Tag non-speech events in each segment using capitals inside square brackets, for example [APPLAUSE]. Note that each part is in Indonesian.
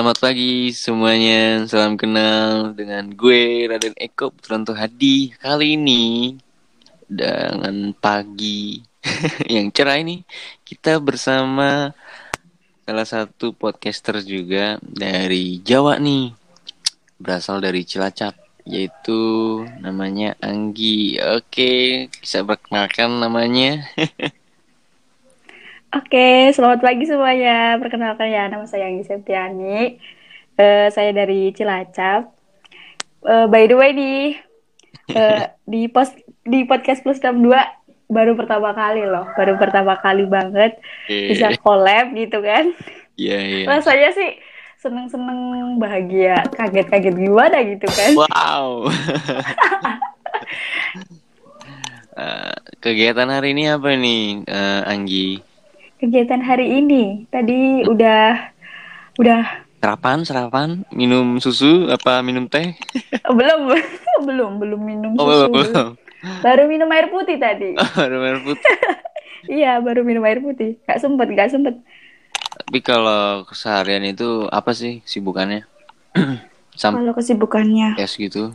Selamat pagi semuanya, salam kenal dengan gue Raden Eko Putranto Hadi Kali ini dengan pagi [LAUGHS] yang cerah ini Kita bersama salah satu podcaster juga dari Jawa nih Berasal dari Cilacap Yaitu namanya Anggi. Oke, bisa perkenalkan namanya [LAUGHS] Oke, selamat pagi semuanya. Perkenalkan ya, nama saya Anggi Septiani. Uh, saya dari Cilacap. Uh, by the way nih, uh, di post di podcast plus 62 baru pertama kali loh, baru pertama kali banget bisa collab gitu kan. Iya, yeah, iya. Yeah. Rasanya sih seneng-seneng bahagia, kaget-kaget gimana gitu kan. Wow. uh, [LAUGHS] kegiatan hari ini apa nih, uh, Anggi? Kegiatan hari ini. Tadi udah udah sarapan sarapan minum susu apa minum teh? [LAUGHS] Belum [LAUGHS] belum belum minum oh, susu. belum, belum. baru minum air putih tadi. [LAUGHS] Oh, baru air putih. Iya baru minum air putih. Gak sempet gak sempet. Tapi kalau keseharian itu apa sih sibukannya [CLEARS THROAT] kalau kesibukannya? Yes gitu.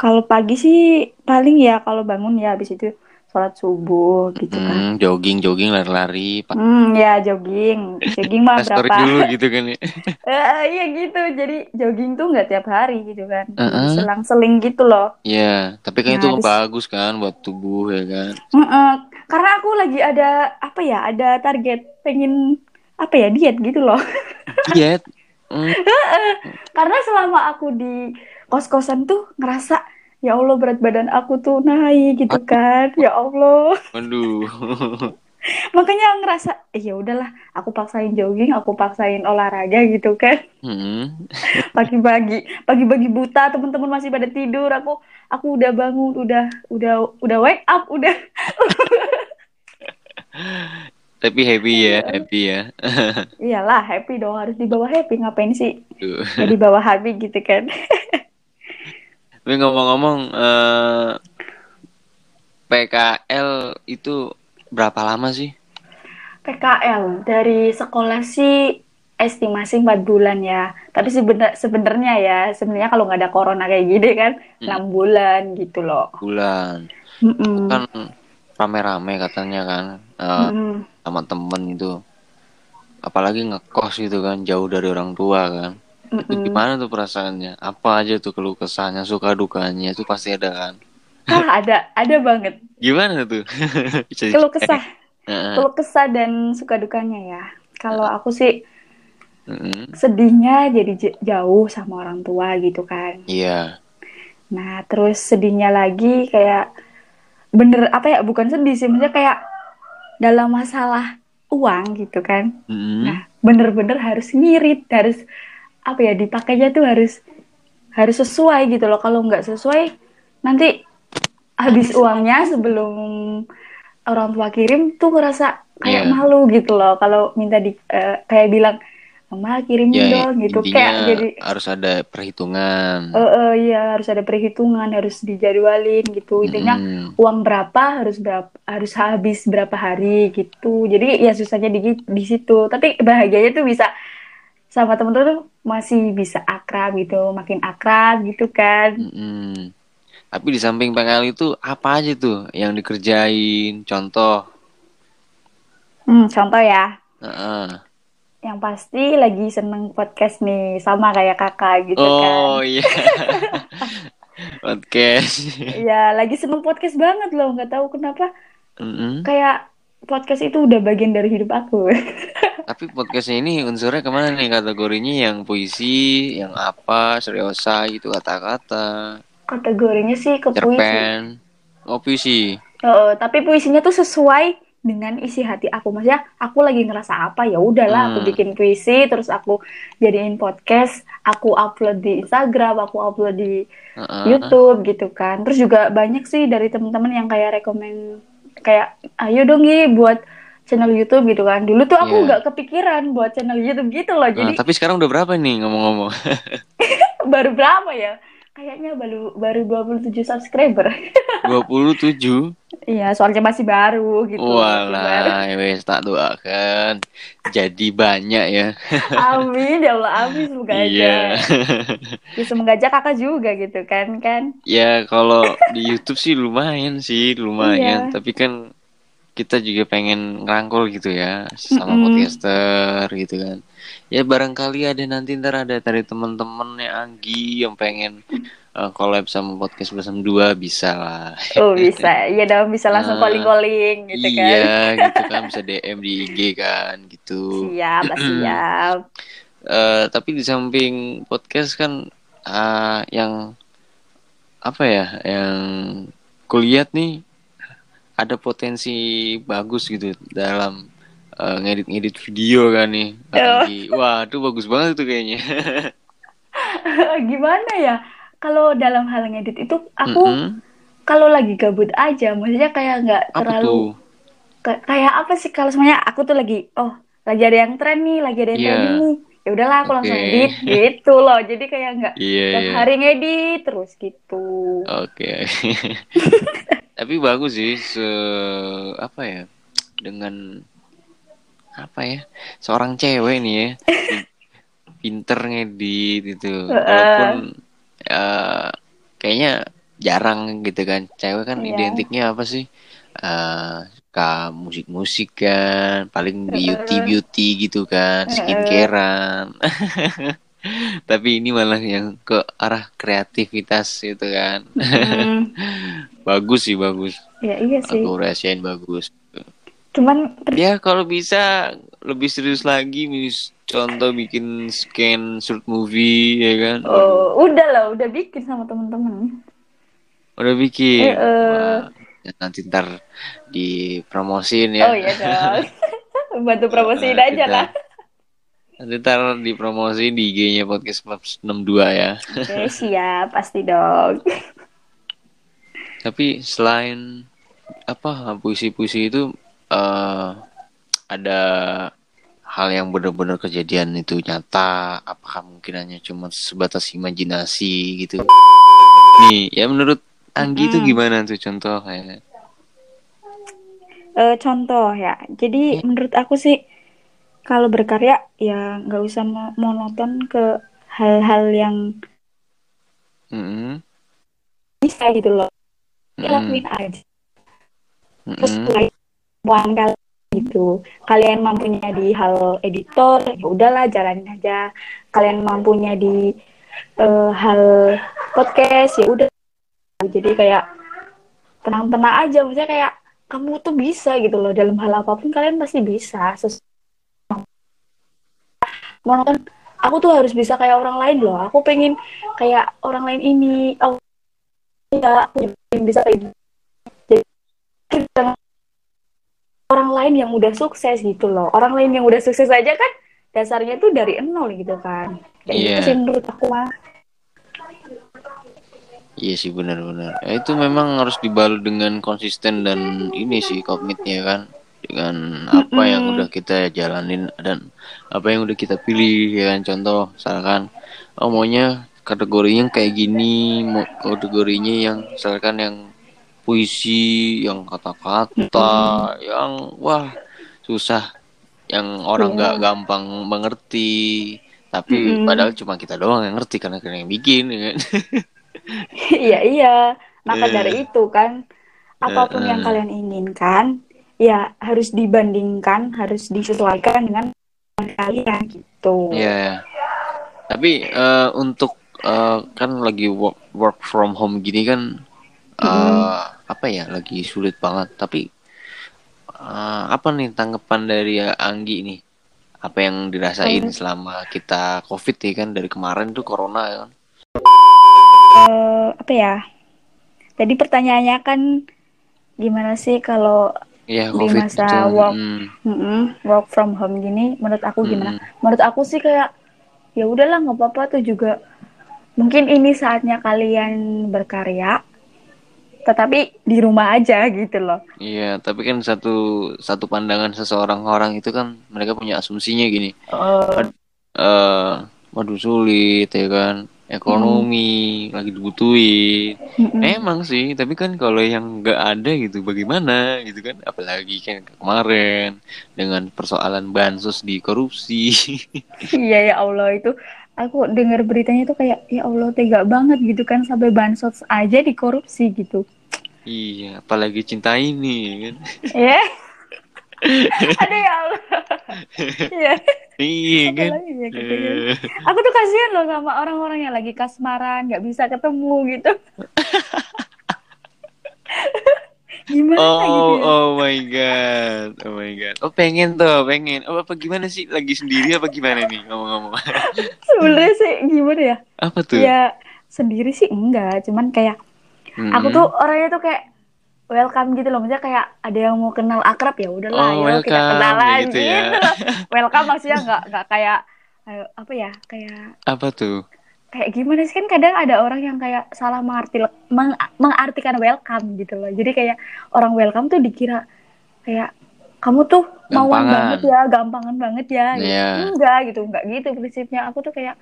Kalau pagi sih paling ya kalau bangun ya habis itu sholat subuh gitu kan. Hmm, jogging, jogging, lari-lari. Hmm, ya jogging. Jogging mah [LAUGHS] berapa? dulu gitu kan ya. uh, [LAUGHS] iya gitu. Jadi jogging tuh nggak tiap hari gitu kan. Uh -uh. Selang-seling gitu loh. Iya, yeah, tapi kan nah, itu dis... bagus kan buat tubuh ya kan. Uh -uh. Karena aku lagi ada apa ya? Ada target pengen apa ya diet gitu loh. [LAUGHS] Diet. Mm. Karena selama aku di kos-kosan tuh ngerasa ya Allah berat badan aku tuh naik gitu kan. Ya Allah. Aduh. [LAUGHS] Makanya ngerasa eh, ya udahlah aku paksain jogging aku paksain olahraga gitu kan. Hmm. [LAUGHS] pagi-pagi pagi-pagi buta teman-teman masih pada tidur. Aku aku udah bangun udah udah udah wake up udah. [LAUGHS] Tapi happy ya happy ya. Iyalah happy dong harus dibawa happy. Ngapain sih jadi bawa happy gitu kan Tapi ngomong-ngomong eh, PKL itu berapa lama sih? PKL dari sekolah sih estimasi 4 bulan ya. Tapi sebenar sebenarnya ya, sebenarnya kalau nggak ada corona kayak gini kan, hmm. 6 bulan gitu loh. Bulan. Mm -mm. Kan rame-rame katanya kan uh, mm -mm. sama temen itu. Apalagi ngekos gitu kan, jauh dari orang tua kan. Mm -mm. gimana tuh perasaannya? Apa aja tuh keluh kesahnya, suka dukanya itu pasti ada kan? Ah, ada, ada banget. Gimana tuh? [LAUGHS] keluh kesah. [LAUGHS] Keluh kesah dan suka dukanya ya. Kalau aku sih sedihnya jadi jauh sama orang tua gitu kan. Iya. Yeah. Nah, terus sedihnya lagi kayak bener apa ya? Bukan sedih sih, maksudnya kayak dalam masalah uang gitu kan. Mm-hmm. Nah, bener-bener harus ngirit, harus apa ya dipakainya tuh harus harus sesuai gitu loh. Kalau nggak sesuai nanti habis uangnya sebelum orang tua kirim tuh ngerasa kayak yeah. malu gitu loh. Kalau minta di uh, kayak bilang mama kirim yeah, dong gitu. Kayak jadi harus ada perhitungan. Uh, uh, iya harus ada perhitungan harus dijadwalin gitu. Intinya mm. uang berapa harus berapa harus habis berapa hari gitu. Jadi ya susahnya di di situ. Tapi bahagianya tuh bisa sama temen-temen tuh masih bisa akrab gitu, makin akrab gitu kan. Mm-hmm. Tapi di samping PKL itu apa aja tuh yang dikerjain? Contoh? Hmm, contoh ya. Uh-uh. Yang pasti lagi seneng podcast nih, sama kayak kakak gitu oh, kan. Oh iya. [LAUGHS] podcast. Iya, lagi seneng podcast banget loh, nggak tahu kenapa. Mm-hmm. Kayak podcast itu udah bagian dari hidup aku. [LAUGHS] Tapi podcastnya ini unsurnya ke mana nih kategorinya yang puisi, yang apa, seriosa gitu kata-kata. Kategorinya sih ke Cerpen. puisi. Oh puisi. Uh, tapi puisinya tuh sesuai dengan isi hati aku. Maksudnya aku lagi ngerasa apa ya udahlah hmm. aku bikin puisi, terus aku jadiin podcast, aku upload di Instagram, aku upload di uh -uh. YouTube gitu kan. Terus juga banyak sih dari teman-teman yang kayak rekomend kayak ayo dong Gi buat channel YouTube gitu kan. Dulu tuh aku iya. nggak yeah. kepikiran buat channel YouTube gitu loh. Jadi nah, tapi sekarang udah berapa nih ngomong-ngomong? [LAUGHS] baru berapa ya? Kayaknya baru baru 27 subscriber. [LAUGHS] 27? iya, soalnya masih baru gitu. Walah, wes tak doakan. Jadi banyak ya. [LAUGHS] amin, ya Allah, amin semoga aja. Iya. [LAUGHS] Ya, semoga aja kakak juga gitu kan kan. Ya kalau di YouTube sih lumayan sih, lumayan. Iya. Tapi kan kita juga pengen ngerangkul gitu ya sama Mm-mm. podcaster gitu kan. Ya barangkali ada nanti ntar ada dari teman-temannya Anggi yang pengen uh, collab sama podcast bersama dua bisa lah. Oh bisa, iya dong bisa langsung Nah, calling-calling gitu kan. iya gitu kan bisa DM di IG kan gitu. Siap, [CLEARS THROAT] siap. Eh, tapi di samping podcast kan ah, yang apa ya yang kulihat nih ada potensi bagus gitu dalam eh, ngedit-ngedit video kan nih Kak Oh. Wah, itu bagus banget tuh kayaknya. [LAUGHS] Gimana ya? Kalau dalam hal ngedit itu aku Mm-mm. kalau lagi gabut aja, maksudnya kayak nggak terlalu kayak apa sih kalau semuanya aku tuh lagi oh lagi ada yang tren nih lagi ada yang Iya. trending nih ya udahlah aku langsung Oke. edit [LAUGHS] gitu loh jadi kayak nggak Iya, tiap iya. hari ngedit terus gitu Oke. [LAUGHS] Tapi bagus sih se apa ya? Dengan apa ya? Seorang cewek nih ya. [LAUGHS] Pinter ngedit gitu. Heeh. Walaupun eh, kayaknya jarang gitu kan. Cewek kan Iya. identiknya apa sih? Eh, suka musik-musik kan, paling Heeh. beauty-beauty gitu kan, skincarean. [LAUGHS] [LAUGHS] Tapi ini malah yang ke arah kreativitas gitu kan. Hmm, [LAUGHS] Bagus sih, bagus. ya iya sih Aku rasain bagus. cuman Ya kalau bisa lebih serius lagi, mis contoh bikin scan short movie ya kan. oh udah lah udah bikin sama temen-temen Udah bikin. Eh, eh. Wah, ya nanti ntar dipromosin ya. oh iya dong [LAUGHS] bantu promosiin Eh, aja kita- lah ntar dipromosi di IG-nya Podcast Club 62 ya. oke siap pasti dong Tapi selain apa puisi-puisi itu eh ada hal yang benar-benar kejadian itu nyata, apakah mungkin hanya cuma sebatas imajinasi gitu? Nih, ya menurut Anggi itu Mm-mm. gimana tuh contoh kayak? Eh, contoh ya jadi menurut aku sih kalau berkarya ya nggak usah mo- monoton ke hal-hal yang Mm-mm, bisa gitu loh. Ya mm-mm, lakuin aja. Terus mm-mm. mulai kemampuan kalian gitu. Kalian mampunya di hal editor ya udahlah jalanin aja. Kalian mampunya di eh, hal podcast ya udah. Jadi kayak tenang-tenang aja. Maksudnya kayak kamu tuh bisa gitu loh. Dalam hal apa pun kalian pasti bisa. Ses- monoton aku tuh harus bisa kayak orang lain loh aku pengen kayak orang lain ini oh ya aku pengen bisa kayak gitu. jadi kita orang lain yang udah sukses gitu loh orang lain yang udah sukses aja kan dasarnya tuh dari nol gitu kan kayak Iya. gitu sih menurut aku mah Iya sih benar-benar. Ya, itu memang harus dibalut dengan konsisten dan ini sih komitnya kan dengan apa yang Mm-mm. udah kita jalanin dan apa yang udah kita pilih ya kan contoh misalkan oh maunya kategorinya kayak gini mau kategorinya yang misalkan yang puisi yang kata-kata yang wah susah yang orang nggak gampang mengerti tapi Mm-mm. padahal cuma kita doang yang ngerti karena kita yang bikin ya kan [LAUGHS] iya iya maka Iya. dari itu kan apa pun yang Eh, eh. kalian inginkan ya harus dibandingkan harus disesuaikan dengan kalian gitu Iya. ya. Tapi eh, untuk eh, kan lagi work work from home gini kan eh, apa ya lagi sulit banget. Tapi eh, apa nih tanggapan dari Anggi nih? Apa yang dirasain Hmm. selama kita COVID nih kan dari kemarin tuh corona ya kan? Eh, apa ya tadi pertanyaannya kan gimana sih kalau Iya Di COVID masa itu. work. Hmm, mm-mm, work from home gini menurut aku gimana mm, menurut aku sih kayak ya udahlah nggak apa-apa tuh juga mungkin ini saatnya kalian berkarya tetapi di rumah aja gitu loh Iya, tapi kan satu satu pandangan seseorang orang itu kan mereka punya asumsinya gini. Eh, eh waduh sulit ya kan ekonomi lagi dibutuhin Mm-mm. emang sih tapi kan kalau yang nggak ada gitu bagaimana gitu kan apalagi kan kemarin dengan persoalan bansos di korupsi [LAUGHS] Iya ya Allah itu aku dengar beritanya tuh kayak ya Allah tega banget gitu kan sampai bansos aja dikorupsi gitu. iya apalagi cinta ini kan Ya. [LAUGHS] Aduh ya Allah. Iya. iya kan ya gitu. Eh, Aku tuh kasihan loh sama orang-orang yang lagi kasmaran, nggak bisa ketemu gitu. [LAUGHS] Gimana Oh, gitu ya? oh my god, oh my god. Oh pengen tuh, pengen. Oh apa gimana sih? Lagi sendiri apa gimana nih ngomong-ngomong? [LAUGHS] Sebenarnya sih gimana ya? Apa tuh? Ya sendiri sih enggak, cuman kayak Mm-mm. aku tuh orangnya tuh kayak welcome gitu loh, maksudnya kayak ada yang mau kenal akrab ya udahlah, Oh, ayo kita kenalan gitu ya. loh. [LAUGHS] Welcome maksudnya nggak nggak kayak ayo, apa ya? Kayak apa tuh? kayak gimana sih kan kadang ada orang yang kayak salah mengarti meng- mengartikan welcome gitu loh. Jadi kayak orang welcome tuh dikira kayak kamu tuh mauan Gampangan. banget ya, gampangan banget ya. gitu. Iya. Enggak gitu, enggak gitu prinsipnya. Aku tuh kayak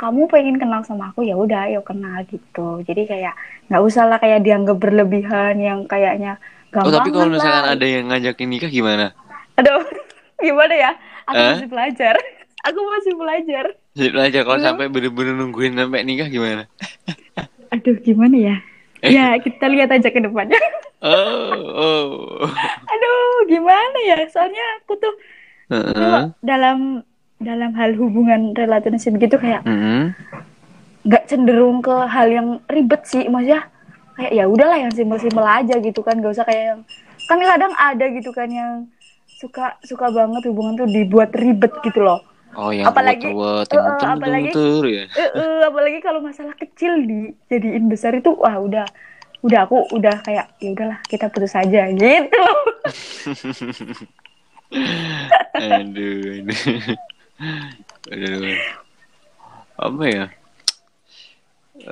kamu pengen kenal sama aku ya udah ayo kenal gitu. Jadi kayak nggak usah lah kayak dianggap berlebihan yang kayaknya Oh gampangan tapi kalau misalkan lah. ada yang ngajakin nikah gimana? Aduh, [LAUGHS] gimana ya? Aku Hah? masih belajar. [LAUGHS] Aku masih belajar. Jadi aja kalau sampai bener-bener nungguin sampai nikah gimana? [LAUGHS] Aduh, gimana ya? Eh. Ya, kita lihat aja ke depannya. Oh, oh. Aduh, gimana ya? Soalnya aku tuh Heeh. kalau dalam dalam hal hubungan relationship gitu kayak Mm-mm. nggak cenderung ke hal yang ribet sih, maksudnya kayak ya udahlah yang simpel-simpel aja gitu kan, gak usah kayak yang kan kadang ada gitu kan yang suka suka banget hubungan tuh dibuat ribet gitu loh. Oh yang Apalagi- ruwet-ruwet, Eh, yang eh, muter apalagi- muter ya. Eh, eh, apalagi kalau masalah kecil dijadiin besar itu wah udah udah aku udah kayak ya udahlah kita putus aja gitu loh. [LAUGHS] aduh, aduh. Aduh. Apa ya?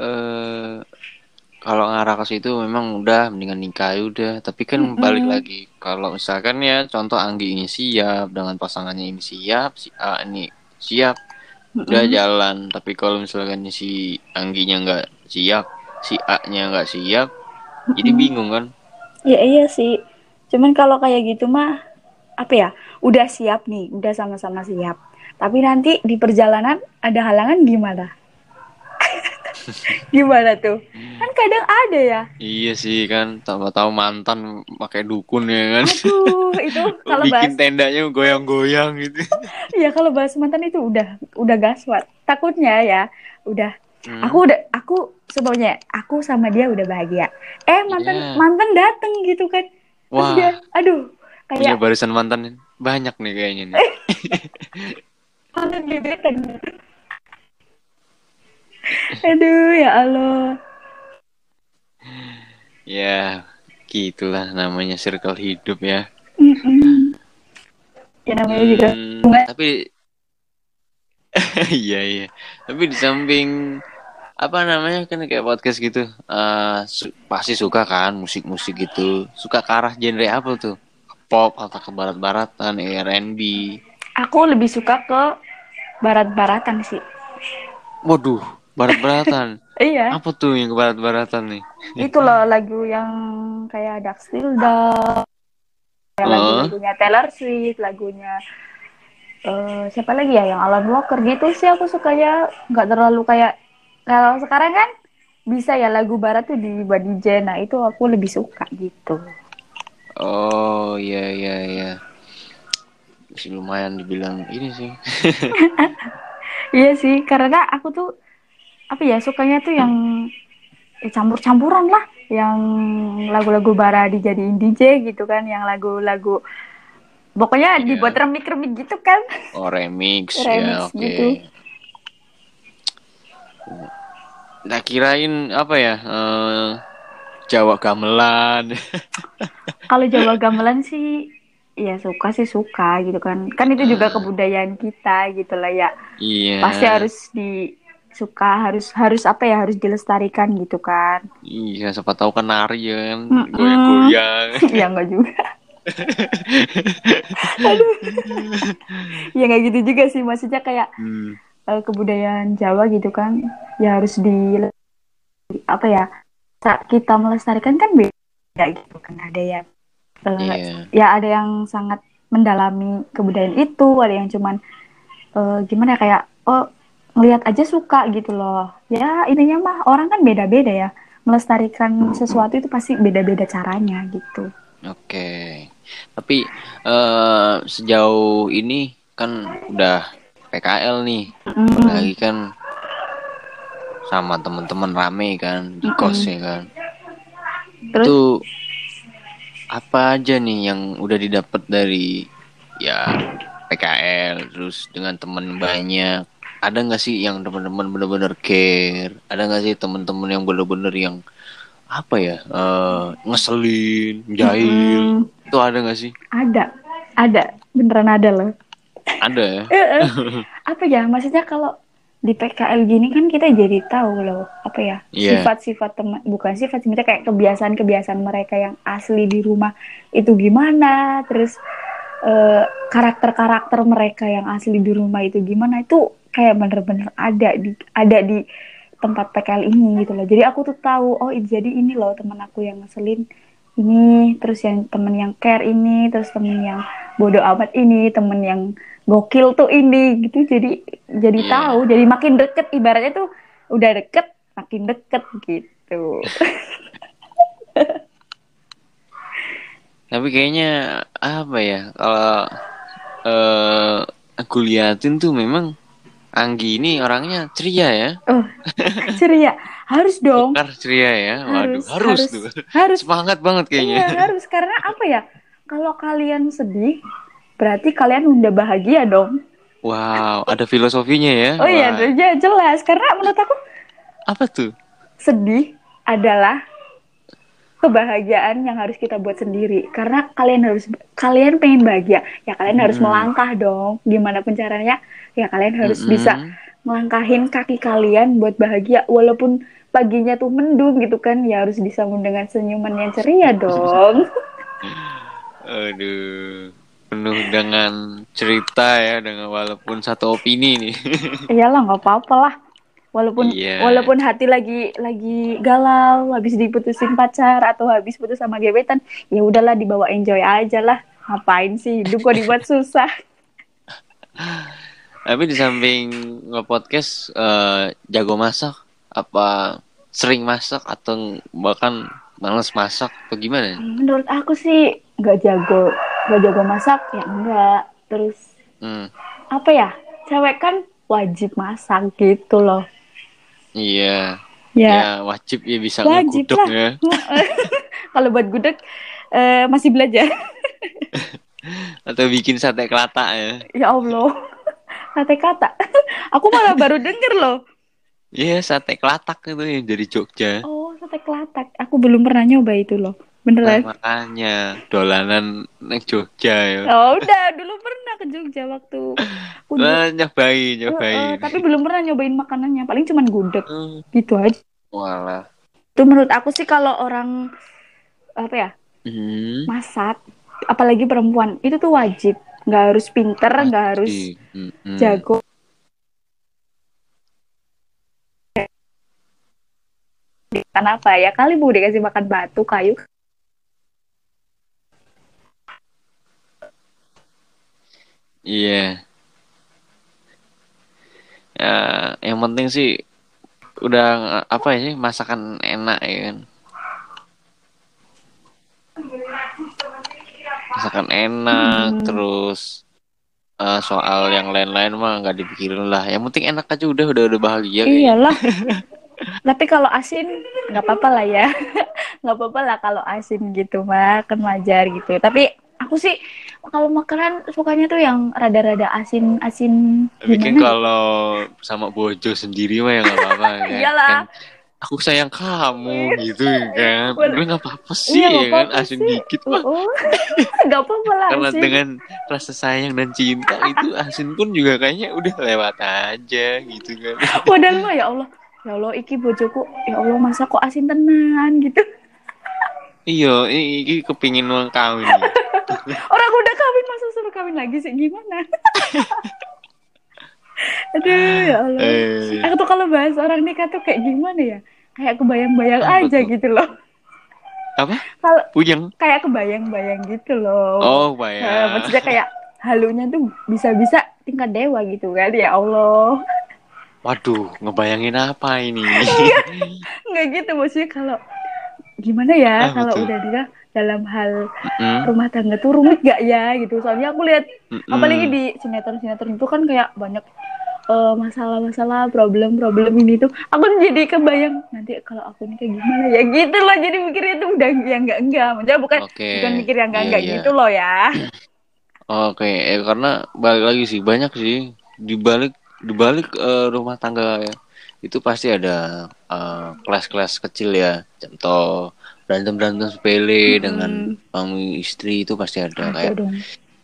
Eh kalau ngarah ke situ memang udah mendingan nikah ya udah. Tapi kan Mm-mm. balik lagi kalau misalkan ya contoh Anggi ini siap dengan pasangannya ini siap, si A ini siap, udah Mm-mm. jalan. Tapi kalau misalkan si Angginya nggak siap, si A-nya nggak siap, jadi Mm-mm. bingung kan? Ya iya sih. Cuman kalau kayak gitu mah apa ya? Udah siap nih, udah sama-sama siap. Tapi nanti di perjalanan ada halangan gimana? [LAUGHS] gimana tuh? Kan kadang ada ya. Iya sih kan, tahu-tahu mantan pakai dukun ya kan. Aduh, itu [LAUGHS] kalau bahas bikin tendanya goyang-goyang gitu. [LAUGHS] ya kalau bahas mantan itu udah udah gaswat. Takutnya ya, udah Hmm. aku udah aku sebelumnya aku sama dia udah bahagia. Eh mantan Iya. mantan dateng gitu kan. Terus Wah, dia, aduh, punya kayak barisan mantan banyak nih kayaknya nih. Mantan gebetan. Aduh, ya Allah. Ya, gitulah namanya circle hidup ya. Ya namanya juga Hmm, tapi [LAUGHS] iya iya. Tapi di samping apa namanya kan kayak podcast gitu, eh, su- pasti suka kan musik-musik gitu. Suka ke arah genre apa tuh? Pop atau ke barat-baratan, R&B. Aku lebih suka ke barat-baratan sih. Waduh, barat-baratan. [LAUGHS] Iya, Apa tuh yang ke barat-baratan nih? itu loh lagu yang kayak Dark Stilda, Heeh. lagu-lagunya Taylor Swift, lagunya eh, siapa lagi ya yang Alan Walker gitu sih aku sukanya nggak terlalu kayak kalau sekarang kan bisa ya lagu barat tuh dibuat DJ, nah itu aku lebih suka gitu. Oh iya iya iya. Masih lumayan dibilang ini sih. [LAUGHS] Iya sih, karena aku tuh apa ya sukanya tuh yang ya, campur-campuran lah, yang lagu-lagu bara dijadiin DJ gitu kan, yang lagu-lagu pokoknya Iya. dibuat remik-remik gitu kan. Oh remix, [LAUGHS] ya Remix oke. gitu. Nah kirain apa ya? eh, Jawa gamelan. [LAUGHS] Kalau Jawa gamelan sih ya suka sih suka gitu kan. Kan itu juga kebudayaan kita gitu lah ya. iya. Pasti harus di suka harus harus apa ya harus dilestarikan gitu kan. Iya, siapa tahu kan nari ya kan, Mm-mm. goyang-goyang. [LAUGHS] ya enggak juga. Aduh. ya nggak gitu juga sih maksudnya kayak Hmm. uh, kebudayaan Jawa gitu kan ya harus di apa ya saat kita melestarikan kan beda gitu kan ada yang uh, yeah. ya ada yang sangat mendalami kebudayaan itu ada yang cuman uh, gimana ya kayak oh ngelihat aja suka gitu loh ya intinya mah orang kan beda-beda ya melestarikan sesuatu itu pasti beda-beda caranya gitu oke tapi uh, sejauh ini kan udah PKL nih mm. lagi kan sama teman-teman rame kan di mm -hmm. kos ya kan Terus? itu apa aja nih yang udah didapat dari ya PKL terus dengan teman banyak? Ada nggak sih yang teman-teman bener-bener care? Ada nggak sih teman-teman yang bener-bener yang apa ya uh, ngeselin jahil? Hmm. itu ada nggak sih? Ada. Ada. Beneran ada loh. Ada ya? [LAUGHS] Apa ya? Maksudnya kalau di PKL gini kan kita jadi tahu loh apa ya yeah. sifat-sifat teman bukan sifat sebenarnya kayak kebiasaan-kebiasaan mereka yang asli di rumah itu gimana terus eh, karakter-karakter mereka yang asli di rumah itu gimana itu kayak bener-bener ada di ada di tempat PKL ini gitu loh jadi aku tuh tahu oh jadi ini loh teman aku yang ngeselin ini terus yang temen yang care ini terus temen yang bodoh amat ini temen yang gokil tuh ini gitu jadi jadi yeah. tahu jadi makin deket ibaratnya tuh udah deket makin deket gitu [LAUGHS] tapi kayaknya apa ya kalau uh, aku liatin tuh memang Anggi ini orangnya ceria ya. Oh, ceria. Harus [LAUGHS] dong. Bekar ceria ya. Waduh, harus, harus, harus tuh. Harus. Semangat banget kayaknya. Iya, harus karena apa ya? Kalau kalian sedih, berarti kalian udah bahagia dong. Wow, ada filosofinya ya. Oh iya, ya, jelas. Karena menurut aku apa tuh? Sedih adalah kebahagiaan yang harus kita buat sendiri karena kalian harus kalian pengen bahagia ya kalian hmm. harus melangkah dong gimana pun caranya ya kalian harus hmm. bisa melangkahin kaki kalian buat bahagia walaupun paginya tuh mendung gitu kan ya harus disambung dengan senyuman yang ceria [LAUGHS] dong aduh penuh dengan cerita ya dengan walaupun satu opini nih. [LAUGHS] Iyalah nggak apa-apa lah. Walaupun yeah. walaupun hati lagi lagi galau habis diputusin pacar atau habis putus sama gebetan ya udahlah dibawa enjoy aja lah. Ngapain sih hidup kok dibuat [LAUGHS] susah? Tapi di samping nge-podcast uh, jago masak apa sering masak atau bahkan males masak atau gimana? Menurut aku sih nggak jago nggak jago masak ya enggak terus hmm. apa ya cewek kan wajib masak gitu loh Iya. Ya, ya wajib ya bisa wajib ngegudek ya. [LAUGHS] Kalau buat gudeg uh, masih belajar. [LAUGHS] Atau bikin sate kelata ya. Ya Allah. Sate kata. [LAUGHS] Aku malah baru denger loh. Iya, yeah, sate kelatak itu yang dari Jogja. Oh, sate kelatak. Aku belum pernah nyoba itu loh. Beneran. Nah, makanya dolanan neng Jogja ya. Oh, udah dulu pernah ke Jogja waktu [LAUGHS] aku nah, nyobain, nyobain. Uh, uh, tapi belum pernah nyobain makanannya. Paling cuma gudeg. Uh. Gitu aja. Walah. Itu menurut aku sih kalau orang apa ya? Hmm. Masak, apalagi perempuan, itu tuh wajib. Nggak harus pinter, nggak harus hmm. jago. Kenapa ya? Kali bu dikasih makan batu, kayu, Iya. Ya, yang penting sih udah apa ya sih masakan enak ya kan. Masakan enak hmm. terus uh, soal yang lain-lain mah nggak dipikirin lah. Yang penting enak aja udah udah udah bahagia. Iyalah. [LAUGHS] Tapi kalau asin nggak apa-apa lah ya. [LAUGHS] nggak apa-apa lah kalau asin gitu mah kan wajar gitu. Tapi aku sih kalau makanan sukanya tuh yang rada-rada asin asin bikin kalau sama bojo sendiri mah ya nggak apa-apa kan? iyalah. Kan, aku sayang kamu gitu kan. Gue nggak apa-apa sih iya, ya kan asin dikit mah. Oh, [LAUGHS] nggak apa-apa lah karena asin. dengan rasa sayang dan cinta itu asin pun juga kayaknya udah lewat aja gitu kan. Padahal mah ya Allah ya Allah iki bojoku ya Allah masa kok asin tenan gitu iya iki kepingin uang kawin [LAUGHS] Orang udah kawin masa suruh kawin lagi sih gimana? [LAUGHS] Aduh, ya Allah. Eh, Aku tuh kalau bahas orang nikah tuh kayak gimana ya? Kayak kebayang-bayang aja tuh? gitu loh. apa? Kalau Puyeng. kayak kebayang-bayang gitu loh. Oh, Eh, bayang. maksudnya kayak halunya tuh bisa-bisa tingkat dewa gitu kan ya Allah. Waduh, ngebayangin apa ini? [LAUGHS] Nggak gitu maksudnya kalau gimana ya Ah, kalau betul. udah nikah dalam hal Mm, rumah tangga tuh rumit gak ya gitu. Soalnya aku lihat mm, apalagi mm. di sinetron-sinetron itu kan kayak banyak eh, masalah-masalah problem-problem ini tuh aku jadi kebayang nanti kalau aku nikah gimana ya gitu loh jadi mikirnya tuh udah yang enggak enggak maksudnya bukan Oke. bukan mikir yang enggak enggak iya. gitu loh ya [CLEARS THROAT] Oke, eh, karena balik lagi sih banyak sih di balik di balik eh, rumah tangga ya. Itu pasti ada eh, kelas-kelas kecil ya. Contoh berantem-berantem sepele Mm-mm. dengan suami istri itu pasti ada. Kayak dong.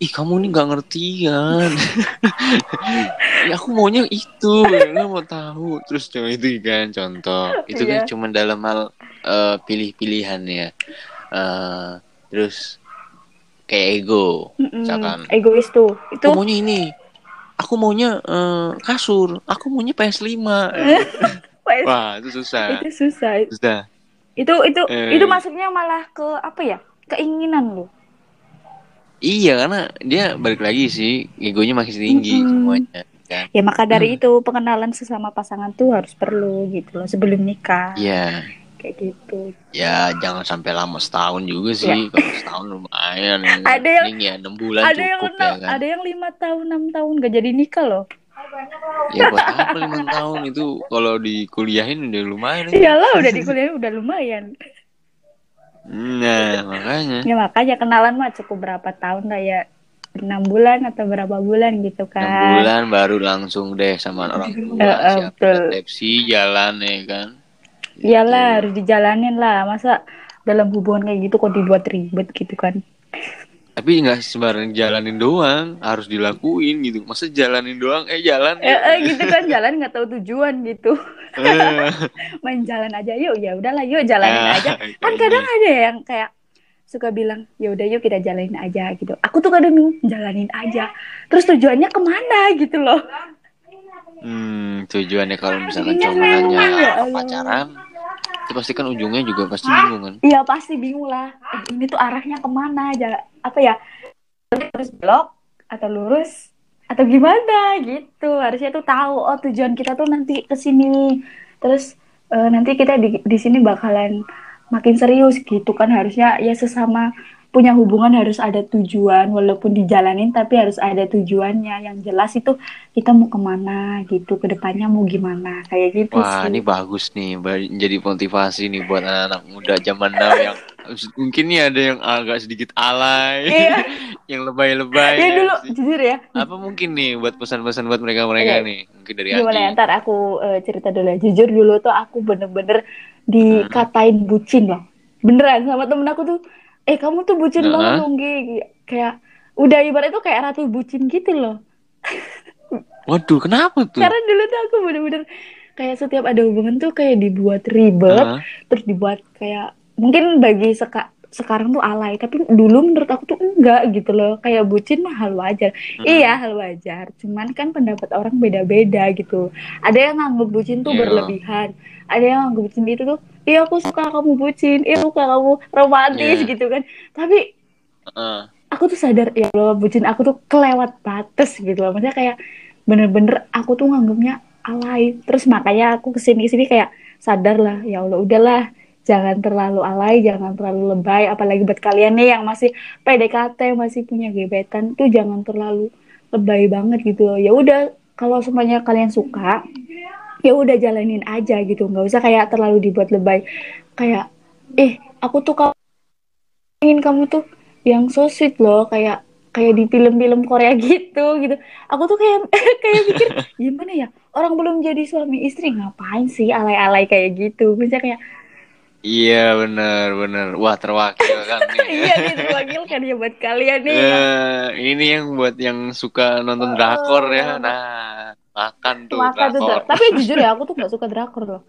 Ih kamu ini nggak ngerti kan? [LAUGHS] Ya aku maunya itu lo mau tahu. Terus cuma itu kan contoh. Itu kan Iya. cuma dalam hal eh, pilih-pilihan ya. Eh, terus kayak ego Mm-mm. misalkan. Egois tuh. Itu maunya ini aku maunya eh, kasur. Aku maunya PS5 [LAUGHS] Wes, wah itu susah. itu susah. Susah. Itu itu Eh. itu masuknya malah ke apa ya keinginan lo iya karena dia balik lagi sih. Egonya makin tinggi Mm-mm. semuanya kan. Ya maka dari itu pengenalan sesama pasangan tuh harus perlu gitu loh sebelum nikah. Iya. Kayak gitu. Ya jangan sampai lama setahun juga sih. Kalau setahun lumayan. [LAUGHS] ya. Ada yang- ya enam bulan ada yang cukup enam, ya kan. ada yang lima tahun enam tahun gak jadi nikah loh Ya buat apa lima tahun itu kalau dikuliahin udah lumayan. itu. iyalah udah di kuliah udah lumayan Nah makanya. ya makanya kenalan mah cukup berapa tahun lah ya enam bulan atau berapa bulan gitu Enam kan bulan baru langsung deh sama orang tua. Eh, eh, Siap betul. resepsi jalan ya kan. iyalah harus dijalanin lah masa dalam hubungan kayak gitu kok dibuat ribet gitu kan Tapi nggak sembarang jalanin doang, harus dilakuin gitu. Masa jalanin doang, eh jalan. eh, eh, gitu kan jalan nggak tahu tujuan gitu Eh, [LAUGHS] main jalan aja yuk ya udahlah yuk jalanin ah, aja kan gitu. kadang ada yang kayak suka bilang ya udah yuk kita jalanin aja gitu aku tuh kadang jalanin aja terus tujuannya ke mana gitu loh Hmm, tujuannya kalau misalkan Iya, cuma ya hanya Allah. pacaran, itu pasti kan ujungnya juga pasti bingung kan. Iya pasti bingung lah. Eh, ini tuh arahnya ke mana aja? Apa ya? Terus belok atau lurus atau gimana gitu? Harusnya tuh tahu. Oh tujuan kita tuh nanti ke sini. Terus eh, nanti kita di di sini bakalan makin serius gitu kan? Harusnya ya sesama punya hubungan harus ada tujuan walaupun dijalanin tapi harus ada tujuannya yang jelas itu kita mau ke mana gitu ke depannya mau gimana kayak gitu Wah, sih ini bagus nih, jadi motivasi nih buat anak-anak muda zaman now yang mungkin nih ada yang agak sedikit alay, Iya. [LAUGHS] yang lebay-lebay. ya ya dulu sih. jujur ya Apa mungkin nih buat pesan-pesan buat mereka-mereka Oke. nih? Mungkin dari Gimana ya, ntar aku eh, cerita dulu ya. Jujur dulu tuh aku bener-bener dikatain bucin loh. Beneran sama temen aku tuh, eh kamu tuh bucin Heeh. banget dong, Gi. Kayak, udah ibarat tuh kayak ratu bucin gitu loh. [LAUGHS] Waduh, kenapa tuh? Karena dulu tuh aku bener-bener kayak setiap ada hubungan tuh kayak dibuat ribet, Heeh. terus dibuat kayak, mungkin bagi seka sekarang tuh alay, tapi dulu menurut aku tuh enggak gitu loh. Kayak bucin mah hal wajar. Heeh. Iya, hal wajar. Cuman kan pendapat orang beda-beda gitu. Ada yang nganggep bucin tuh Iya. berlebihan. Ada yang nganggep bucin itu tuh, iya aku suka kamu bucin, iya aku suka kamu romantis Iya. gitu kan. Tapi Heeh. aku tuh sadar ya Allah bucin aku tuh kelewat batas gitu loh. Maksudnya kayak bener-bener aku tuh nganggepnya alay. Terus makanya aku ke sini-kesini kayak sadar lah, ya Allah udahlah jangan terlalu alay, jangan terlalu lebay. Apalagi buat kalian nih yang masih PDKT, masih punya gebetan tuh jangan terlalu lebay banget gitu loh. Ya udah kalau semuanya kalian suka, ya udah jalanin aja gitu. Nggak usah kayak terlalu dibuat lebay. Kayak, eh aku tuh kalau ingin kamu tuh yang so sweet loh kayak kayak di film-film Korea [LAUGHS] gitu gitu aku tuh kayak [LAUGHS] kayak mikir gimana ya orang belum jadi suami istri ngapain sih alay-alay kayak gitu misalnya kayak Iya, benar, benar. Wah, terwakil [LAUGHS] kan iya nih terwakilkan ya buat kalian nih Eh, ini yang buat yang suka nonton drakor ya. Nah, makan tuh maka tuh drakor. tapi jujur ya aku tuh nggak suka drakor loh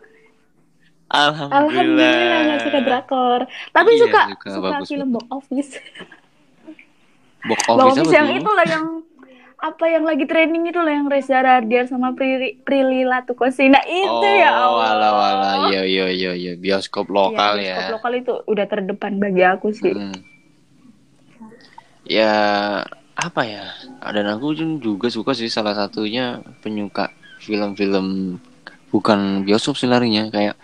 Alhamdulillah. alhamdulillah nggak suka drakor tapi Iya, suka suka. suka film box office Box box office office apa yang tuh? itu lah yang apa yang lagi trending itu loh yang Reza Radian sama Prilly Prilly Latukosina itu oh, ya Allah. wala wala, iya iya iya iya bioskop lokal ya. bioskop lokal itu udah terdepan bagi aku sih. Hmm. Ya apa ya? Dan aku juga suka sih salah satunya penyuka film-film bukan bioskop sih larinya kayak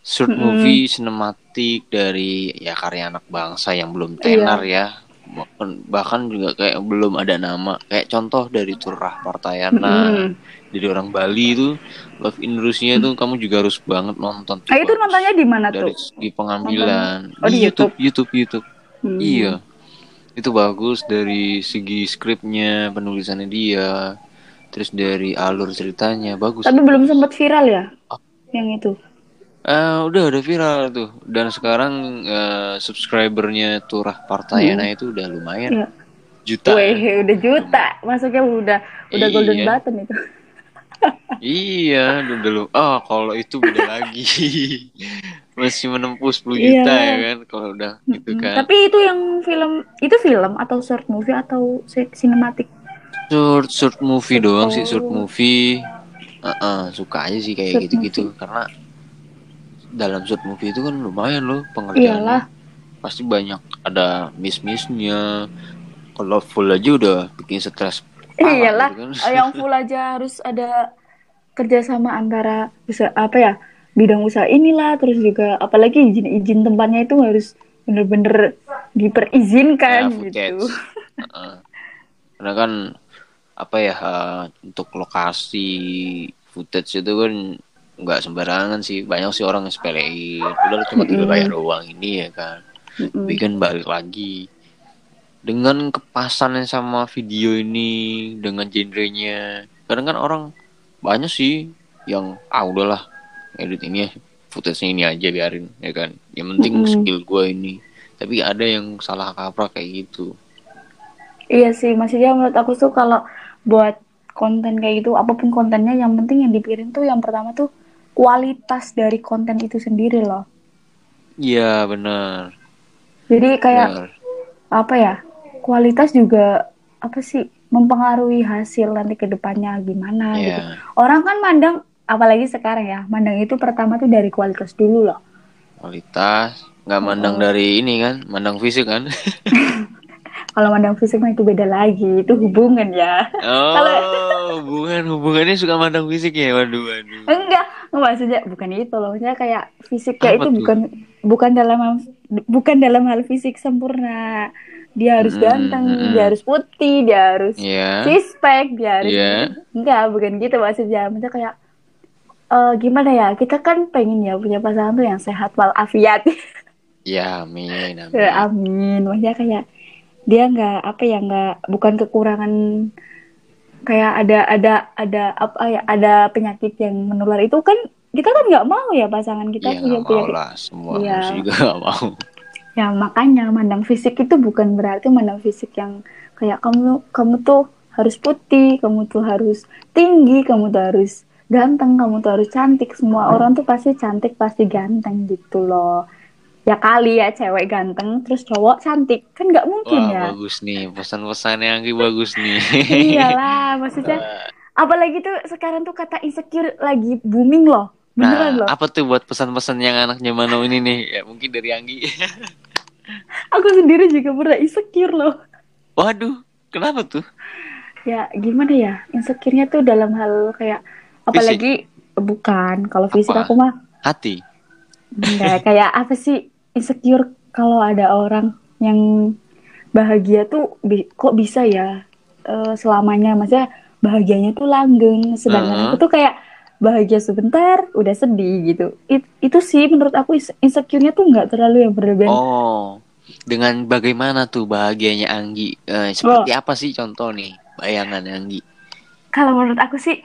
short Mm-mm. movie sinematik dari ya karya anak bangsa yang belum Iya. tenar ya. Bahkan, bahkan juga kayak belum ada nama. Kayak contoh dari Turah Partayana Mm-mm. dari orang Bali itu Love in Russia itu kamu juga harus banget nonton. Ah itu nontonnya di mana dari tuh? segi pengambilan Oh, di YouTube YouTube YouTube Hmm. iya itu bagus dari segi skripnya penulisannya dia terus dari alur ceritanya bagus Tapi belum sempat viral ya? Ah. Yang itu. Eh, udah udah viral tuh dan sekarang eh, subscribernya Turah Partayana itu udah lumayan Iya. juta Wih, [LAUGHS] udah juta. Masuknya udah udah Iya. golden button itu. iya udah lu oh kalau itu beda lagi [LAUGHS] masih menempuh 10 Iya. juta ya kan kalau udah gitu Mm, kan Tapi itu yang film itu film atau short movie atau si- sinematik? short short movie doang sih short Oh. movie Heeh, suka aja sih kayak Short gitu-gitu karena dalam short movie itu kan lumayan loh pengerjaannya Iyalah. pasti banyak ada miss-missnya kalau full aja udah bikin stres Iyalah, gitu kan. Yang full aja harus ada kerjasama antara bisa apa ya bidang usaha inilah terus juga apalagi izin-izin tempatnya itu harus bener-bener diperizinkan gitu. footage. Heeh. karena kan apa ya eh, untuk lokasi footage itu kan nggak sembarangan sih banyak sih orang yang sepelein udah cuma tinggal Mm-mm. bayar doang ini ya kan Mm-mm. tapi kan balik lagi dengan kepasannya sama video ini dengan genrenya kadang kan orang banyak sih yang ah udahlah edit ini ya footage ini aja biarin ya kan yang penting Mm-mm. skill gue ini tapi ada yang salah kaprah kayak gitu Iya sih, maksudnya menurut aku tuh kalau buat konten kayak gitu, apa pun kontennya, yang penting yang dipikirin tuh yang pertama tuh kualitas dari konten itu sendiri loh. iya benar Jadi kayak benar apa ya, kualitas juga apa sih mempengaruhi hasil nanti ke depannya gimana gitu. Iya. Orang kan mandang, apalagi sekarang ya, mandang itu pertama tuh dari kualitas dulu loh. kualitas nggak mandang dari ini kan mandang fisik kan [LAUGHS] Kalau mandang fisik mah itu beda lagi, itu hubungan ya. oh hubungan hubungannya suka mandang fisik ya waduh waduh Enggak, maksudnya bukan itu loh. Maksudnya kayak fisiknya Apa itu tuh? bukan bukan dalam hal- bukan dalam hal fisik sempurna. Dia harus Mm-mm, ganteng, mm-mm. dia harus putih, dia harus Iya. six pack, dia harus Iya. enggak, bukan gitu maksudnya. Maksudnya kayak eh gimana ya? Kita kan pengen ya punya pasangan tuh yang sehat walafiat. [LAUGHS] ya amin amin Ya, Amin. Maksudnya kayak dia nggak apa ya nggak bukan kekurangan kayak ada ada ada apa ya ada penyakit yang menular itu kan kita kan nggak mau ya pasangan kita Iya punya penyakit. lah semua Iya. manusia juga [LAUGHS] nggak mau Ya makanya mandang fisik itu bukan berarti mandang fisik yang kayak kamu kamu tuh harus putih, kamu tuh harus tinggi, kamu tuh harus ganteng, kamu tuh harus cantik. Semua orang tuh pasti cantik, pasti ganteng gitu loh. Ya kali ya cewek ganteng terus cowok cantik kan nggak mungkin wah ya. bagus nih pesan-pesannya Anggi bagus nih Iyalah, maksudnya [LAUGHS] apalagi tuh sekarang tuh kata insecure lagi booming loh. Beneran nah loh. apa tuh buat pesan-pesan yang anak zaman now ini nih ya mungkin dari Anggi [LAUGHS] Aku sendiri juga pernah insecure loh. waduh kenapa tuh Ya gimana ya? Insecure-nya tuh dalam hal kayak apalagi bukan kalau fisik Apa? aku mah. Hati. Enggak [LAUGHS] kayak apa sih insecure kalau ada orang yang bahagia tuh bi- kok bisa ya eh, selamanya? Maksudnya bahagianya tuh langgeng sedangkan Heeh. aku tuh kayak bahagia sebentar udah sedih gitu. It- itu sih menurut aku insecure-nya tuh nggak terlalu yang berlebihan oh dengan bagaimana tuh bahagianya Anggi? Eh, seperti apa sih contoh nih bayangan Anggi? Kalau menurut aku sih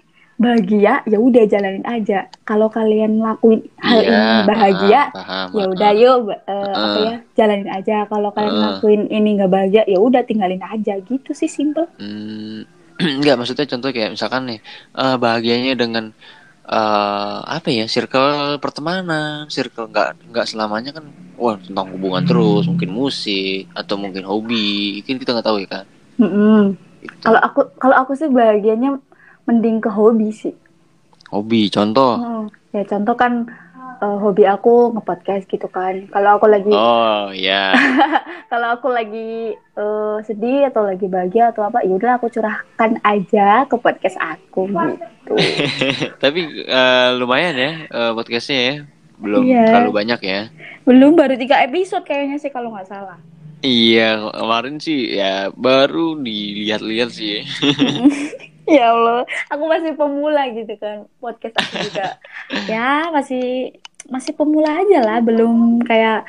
bahagia ya udah jalanin aja. Kalau kalian lakuin hal Iya, ini bahagia paham, ya udah yuk eh, apa ya jalanin aja. Kalau kalian Heeh. lakuin ini nggak bahagia ya udah tinggalin aja. Gitu sih simple. Hmm, [CLEARS THROAT] enggak maksudnya contoh kayak misalkan nih eh, bahagianya dengan eh apa ya circle pertemanan, circle nggak nggak selamanya kan wah tentang hubungan terus, mungkin musik atau mungkin hobi, kan kita nggak tahu ya kan. Gitu. Kalau aku kalau aku sih bahagianya mending ke hobi sih. Hobi, contoh. Hmm, ya contoh kan uh, hobi aku ngepodcast gitu kan. Kalau aku lagi Oh, ya. [LAUGHS] kalau aku lagi uh, sedih atau lagi bahagia atau apa, yaudah aku curahkan aja ke podcast aku gitu. [LAUGHS] Tapi uh, lumayan ya uh, podcastnya ya. Belum Iya. terlalu banyak ya. Belum baru tiga episode kayaknya sih kalau nggak salah. Iya, kemarin sih ya baru dilihat-lihat sih. ya [LAUGHS] [LAUGHS] Allah, aku masih pemula gitu kan. Podcast aku juga ya masih masih pemula aja lah, belum kayak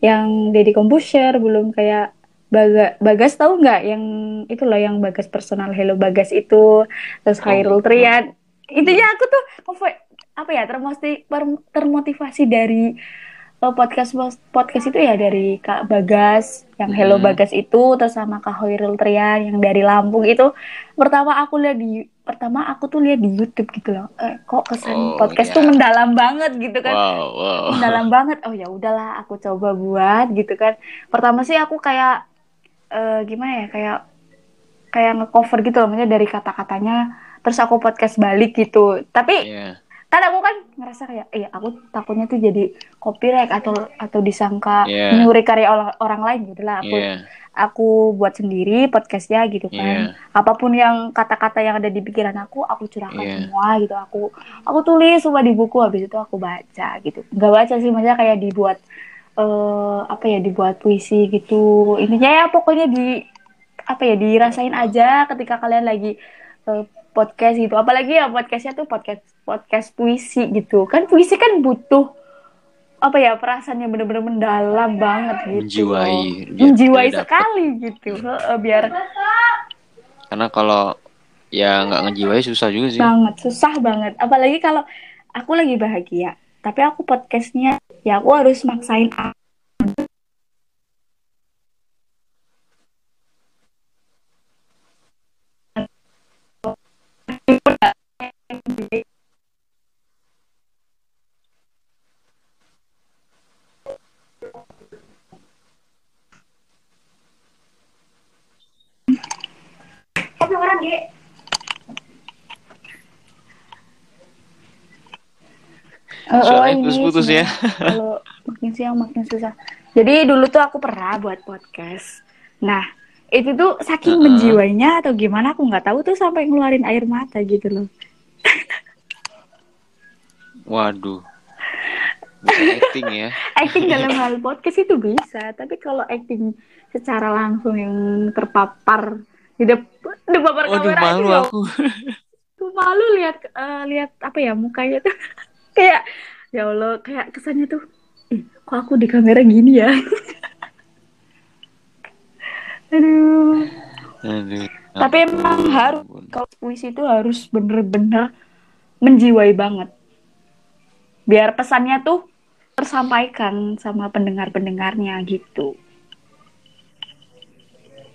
yang Deddy Kombuser, belum kayak Baga, Bagas tahu nggak yang itu loh yang Bagas personal Hello Bagas itu terus Oh, Khairul oh. Trian intinya aku tuh apa- apa ya termotivasi termotivasi dari uh, podcast podcast itu ya dari Kak Bagas yang Hello Hmm. Bagas itu terus sama Kak Khairul Trian yang dari Lampung itu pertama aku lihat di pertama aku tuh lihat di YouTube gitu loh eh, kok kesan Oh, podcast ya. tuh mendalam banget gitu kan Wow, wow. mendalam banget oh ya udahlah aku coba buat gitu kan pertama sih aku kayak eh, gimana ya kayak kayak ngecover gitu loh maksudnya dari kata-katanya terus aku podcast balik gitu tapi Iya. kan aku kan ngerasa kayak eh aku takutnya tuh jadi copyright atau atau disangka Iya. nyuri karya orang, orang lain gitu lah aku Iya. aku buat sendiri podcastnya gitu kan Iya. apa pun yang kata-kata yang ada di pikiran aku aku curahkan Iya. semua gitu aku aku tulis semua di buku habis itu aku baca gitu nggak baca sih maksudnya kayak dibuat eh apa ya dibuat puisi gitu intinya ya pokoknya di apa ya dirasain aja ketika kalian lagi eh, podcast gitu apalagi ya podcastnya tuh podcast podcast puisi gitu kan puisi kan butuh apa ya perasaan yang bener-bener mendalam banget gitu. Menjiwai, menjiwai biar dapet. sekali gitu biar Karena kalau ya nggak ngejiwai susah juga sih. banget susah banget apalagi kalau aku lagi bahagia tapi aku podcastnya ya aku harus maksain Tapi orang ini putus-putus sih, ya. Kalau makin siang makin susah. Jadi dulu tuh aku pernah buat podcast. Nah, itu tuh saking Uh-uh. menjiwainya atau gimana aku nggak tahu tuh sampai ngeluarin air mata gitu loh. [LAUGHS] Waduh. Bisa acting ya. [LAUGHS] Acting dalam hal podcast itu bisa, tapi kalau acting secara langsung yang terpapar di depan Waduh kamera itu malu ya aku. tuh malu lihat eh, lihat apa ya mukanya tuh [LAUGHS] kayak ya Allah kayak kesannya tuh ih kok aku di kamera gini ya [LAUGHS] aduh Aduh. Tapi emang ampun. harus kalau puisi itu harus bener-bener menjiwai banget biar pesannya tuh tersampaikan sama pendengar-pendengarnya gitu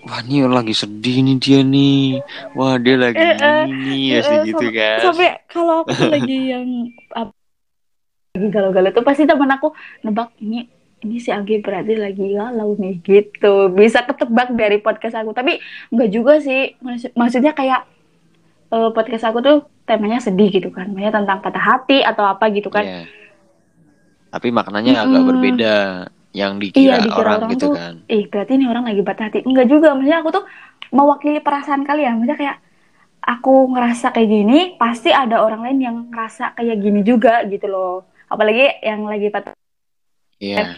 Wah ini lagi sedih nih dia nih. Wah dia lagi Eh, eh, ini ya Eh, sih gitu kan. sampai kalau aku lagi [LAUGHS] yang lagi galau-galau tuh pasti teman aku nebak ini ini si Agi berarti lagi galau nih gitu bisa ketebak dari podcast aku tapi enggak juga sih Maksud- maksudnya kayak eh, podcast aku tuh temanya sedih gitu kan maksudnya tentang patah hati atau apa gitu kan Iya. Tapi maknanya agak Mm-mm. berbeda yang dikira, Iya, dikira orang, orang gitu tuh, kan. ih berarti ini orang lagi patah hati enggak juga maksudnya aku tuh mewakili perasaan kalian maksudnya kayak aku ngerasa kayak gini pasti ada orang lain yang ngerasa kayak gini juga gitu loh apalagi yang lagi patah Iya.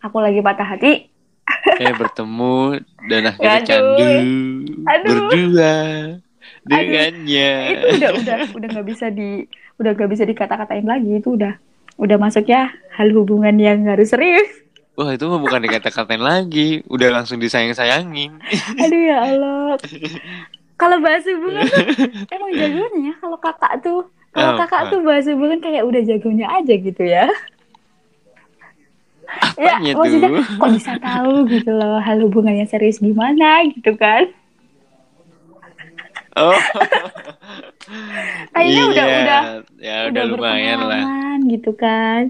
aku lagi patah hati [LAUGHS] Eh bertemu dan akhirnya Aduh. candu Aduh. berdua dengannya. itu udah udah udah nggak bisa di udah nggak bisa dikata-katain lagi itu udah udah masuknya hal hubungan yang harus serius Wah itu mah bukan dikata-katain lagi, udah langsung disayang-sayangin. aduh ya Allah kalau bahas hubungan tuh [LAUGHS] emang jagonya ya kalau kakak tuh kalau Oh, kakak tuh bahas hubungan kayak udah jagonya aja gitu ya ya Apanya maksudnya tuh? kok bisa tahu gitu loh hal hubungan yang serius gimana gitu kan Oh. Kayaknya udah Iya, udah ya udah lumayan lah. gitu kan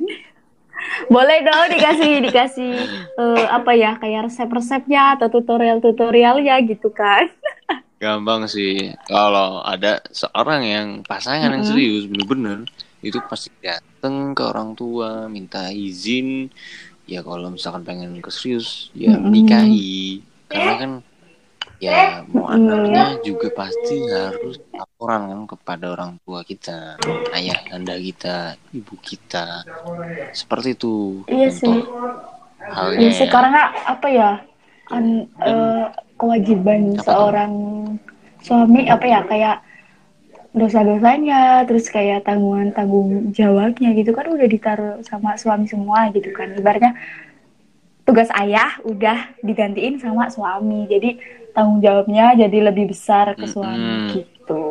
boleh dong dikasih dikasih eh, apa ya kayak resep-resepnya atau tutorial-tutorialnya gitu kan gampang sih kalau ada seorang yang pasangan yang Mm-mm. serius bener-bener itu pasti dateng ke orang tua minta izin ya kalau misalkan pengen ke serius ya Mm-mm. menikahi karena kan ya mau Mm-mm. anaknya juga pasti harus laporan kan kepada orang tua kita ayah anda kita ibu kita seperti itu Iya sih. halnya Ya ya. sekarang apa ya? An, eh, kewajiban seorang suami apa ya kayak dosa-dosanya terus kayak tanggungan tanggung jawabnya gitu kan udah ditaruh sama suami semua gitu kan ibaratnya tugas ayah udah digantiin sama suami jadi tanggung jawabnya jadi lebih besar ke suami Mm-mm. gitu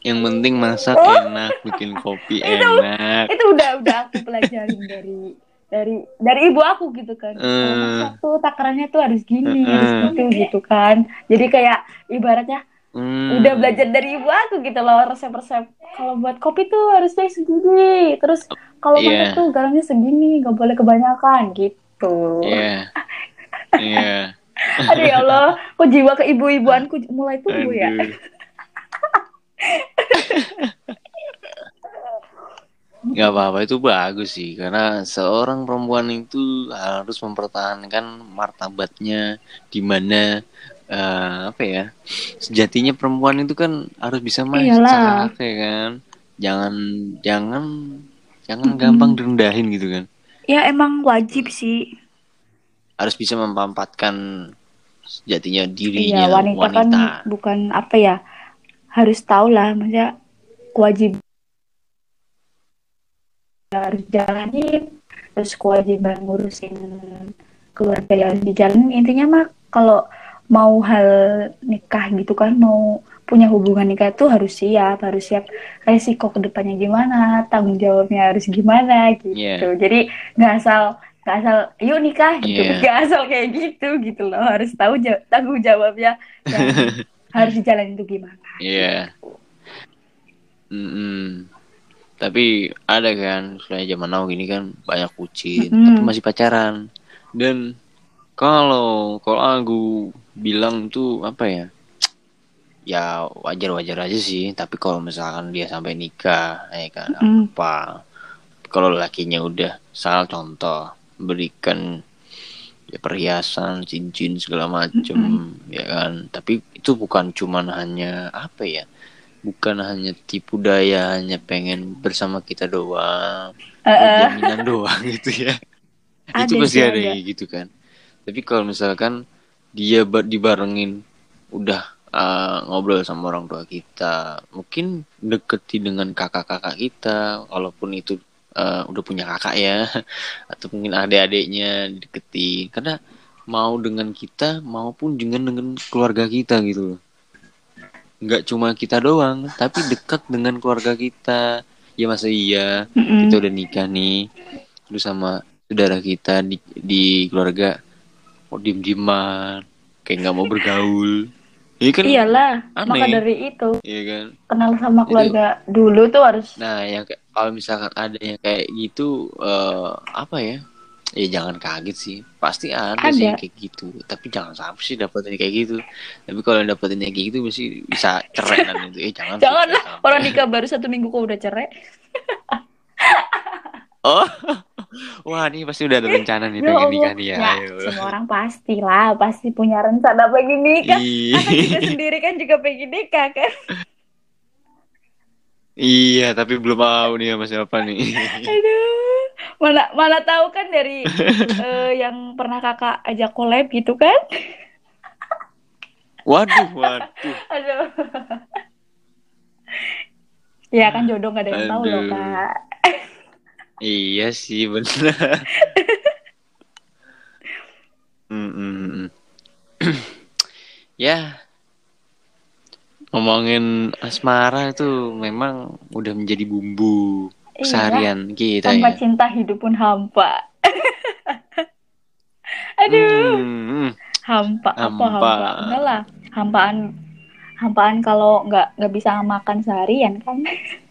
yang penting masak Oh. enak bikin kopi [LAUGHS] enak itu udah udah aku pelajarin dari dari dari ibu aku gitu kan masak tuh takarannya tuh harus gini harus gitu gitu kan jadi kayak ibaratnya Hmm. udah belajar dari ibu aku gitu loh resep-resep kalau buat kopi tuh harusnya segini terus kalau Iya. masak tuh garamnya segini nggak boleh kebanyakan gitu Iya. [LAUGHS] Iya. [LAUGHS] aduh ya Allah. Kok jiwa keibu-ibuanku mulai tumbuh ya. [LAUGHS] Gak apa-apa itu bagus sih. Karena seorang perempuan itu harus mempertahankan martabatnya di mana eh, apa ya sejatinya perempuan itu kan harus bisa masak ya kan? Jangan jangan jangan Mm-mm. gampang direndahin gitu kan? Ya emang wajib sih harus bisa mempampatkan sejatinya Iya, dirinya wanita, kan bukan apa ya, harus tahu lah, maksudnya kewajiban harus jalanin, terus kewajiban ngurusin keluarga yang harus dijalanin. Intinya mah kalau mau hal nikah gitu kan, mau punya hubungan nikah itu harus siap, harus siap resiko ke depannya gimana, tanggung jawabnya harus gimana gitu. Iya. Jadi nggak asal nggak asal yuk nikah gitu, Iya. nggak asal kayak gitu gitu loh, harus tahu ja- tanggung jawabnya [LAUGHS] harus dijalanin itu gimana. Iya. Mm-mm. Tapi ada kan, selain zaman now gini kan banyak bucin, Mm-mm. tapi masih pacaran. Dan kalau kalau aku bilang tuh apa ya? Ya wajar-wajar aja sih, tapi kalau misalkan dia sampai nikah, ya kan Mm-mm. apa? Kalau lakinya udah salah contoh, berikan ya perhiasan, cincin segala macem, ya kan. Tapi itu bukan cuman hanya apa ya? Bukan hanya tipu daya, hanya pengen bersama kita doang, eh. jaminan doang [LAUGHS] gitu ya. Ada itu pasti ada ada. kayak gitu kan. Tapi kalau misalkan dia ba- dibarengin udah uh, ngobrol sama orang tua kita, mungkin deketi dengan kakak-kakak kita, walaupun itu uh, udah punya kakak ya, [LAUGHS] atau mungkin adik-adiknya deketi, karena mau dengan kita maupun dengan dengan keluarga kita gitu loh. Nggak cuma kita doang, tapi dekat dengan keluarga kita. Ya masa iya, Mm-mm. kita udah nikah nih terus sama saudara kita di, di keluarga mau diem dieman kayak nggak mau bergaul Iya kan? Iyalah, aneh. maka dari itu. Iya kan? Kenal sama Itu- keluarga dulu tuh harus nah yang kalau misalkan ada yang kayak gitu eh, apa ya? Ya jangan kaget sih. Pasti ada, sih Ada. yang kayak gitu. Tapi jangan sampai sih dapetin kayak gitu. Tapi kalau yang dapetin kayak gitu mesti bisa cerai nanti itu eh jangan sih, [LAUGHS] jangan lah sampai. orang nikah baru satu minggu kok udah cerai. Oh [LAUGHS] wah ini pasti udah ada rencana nih Ya pengen nikah nih ya, Ya, semua orang pasti lah pasti punya rencana pengen nikah. Anak juga sendiri kan juga pengen nikah kan? Iya, tapi belum tahu nih sama siapa nih. aduh mana mana tahu kan dari eh, yang pernah kakak ajak collab gitu kan? Waduh, waduh. aduh. Ya kan jodoh gak ada yang tahu loh kak Iya sih, benar. Hmm, hmm, hmm. ya, ngomongin asmara itu memang udah menjadi bumbu Iya. keseharian kita tanpa ya. cinta hidup pun hampa [LAUGHS] aduh Hmm, hampa apa Hampa. hampa enggak lah hampaan hampaan kalau nggak nggak bisa makan seharian kan [LAUGHS]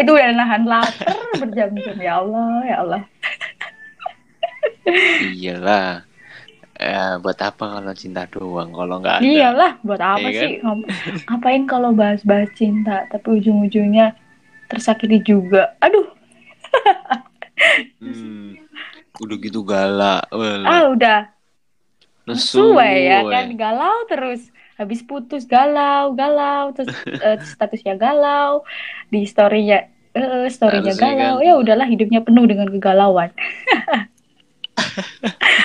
itu udah nahan lapar berjam-jam ya Allah ya Allah iyalah. ya buat apa kalau cinta doang kalau nggak ada Iyalah, buat apa kan? sih? Ngom- Ngapain kalau bahas-bahas cinta, tapi ujung-ujungnya tersakiti juga. Aduh, Hmm, udah gitu galak ah udah sesuai ya kan galau terus. Habis putus galau, galau terus [LAUGHS] eh, statusnya galau, di storynya eh, storynya Harusnya galau. kan. Ya udahlah hidupnya penuh dengan kegalauan. [LAUGHS]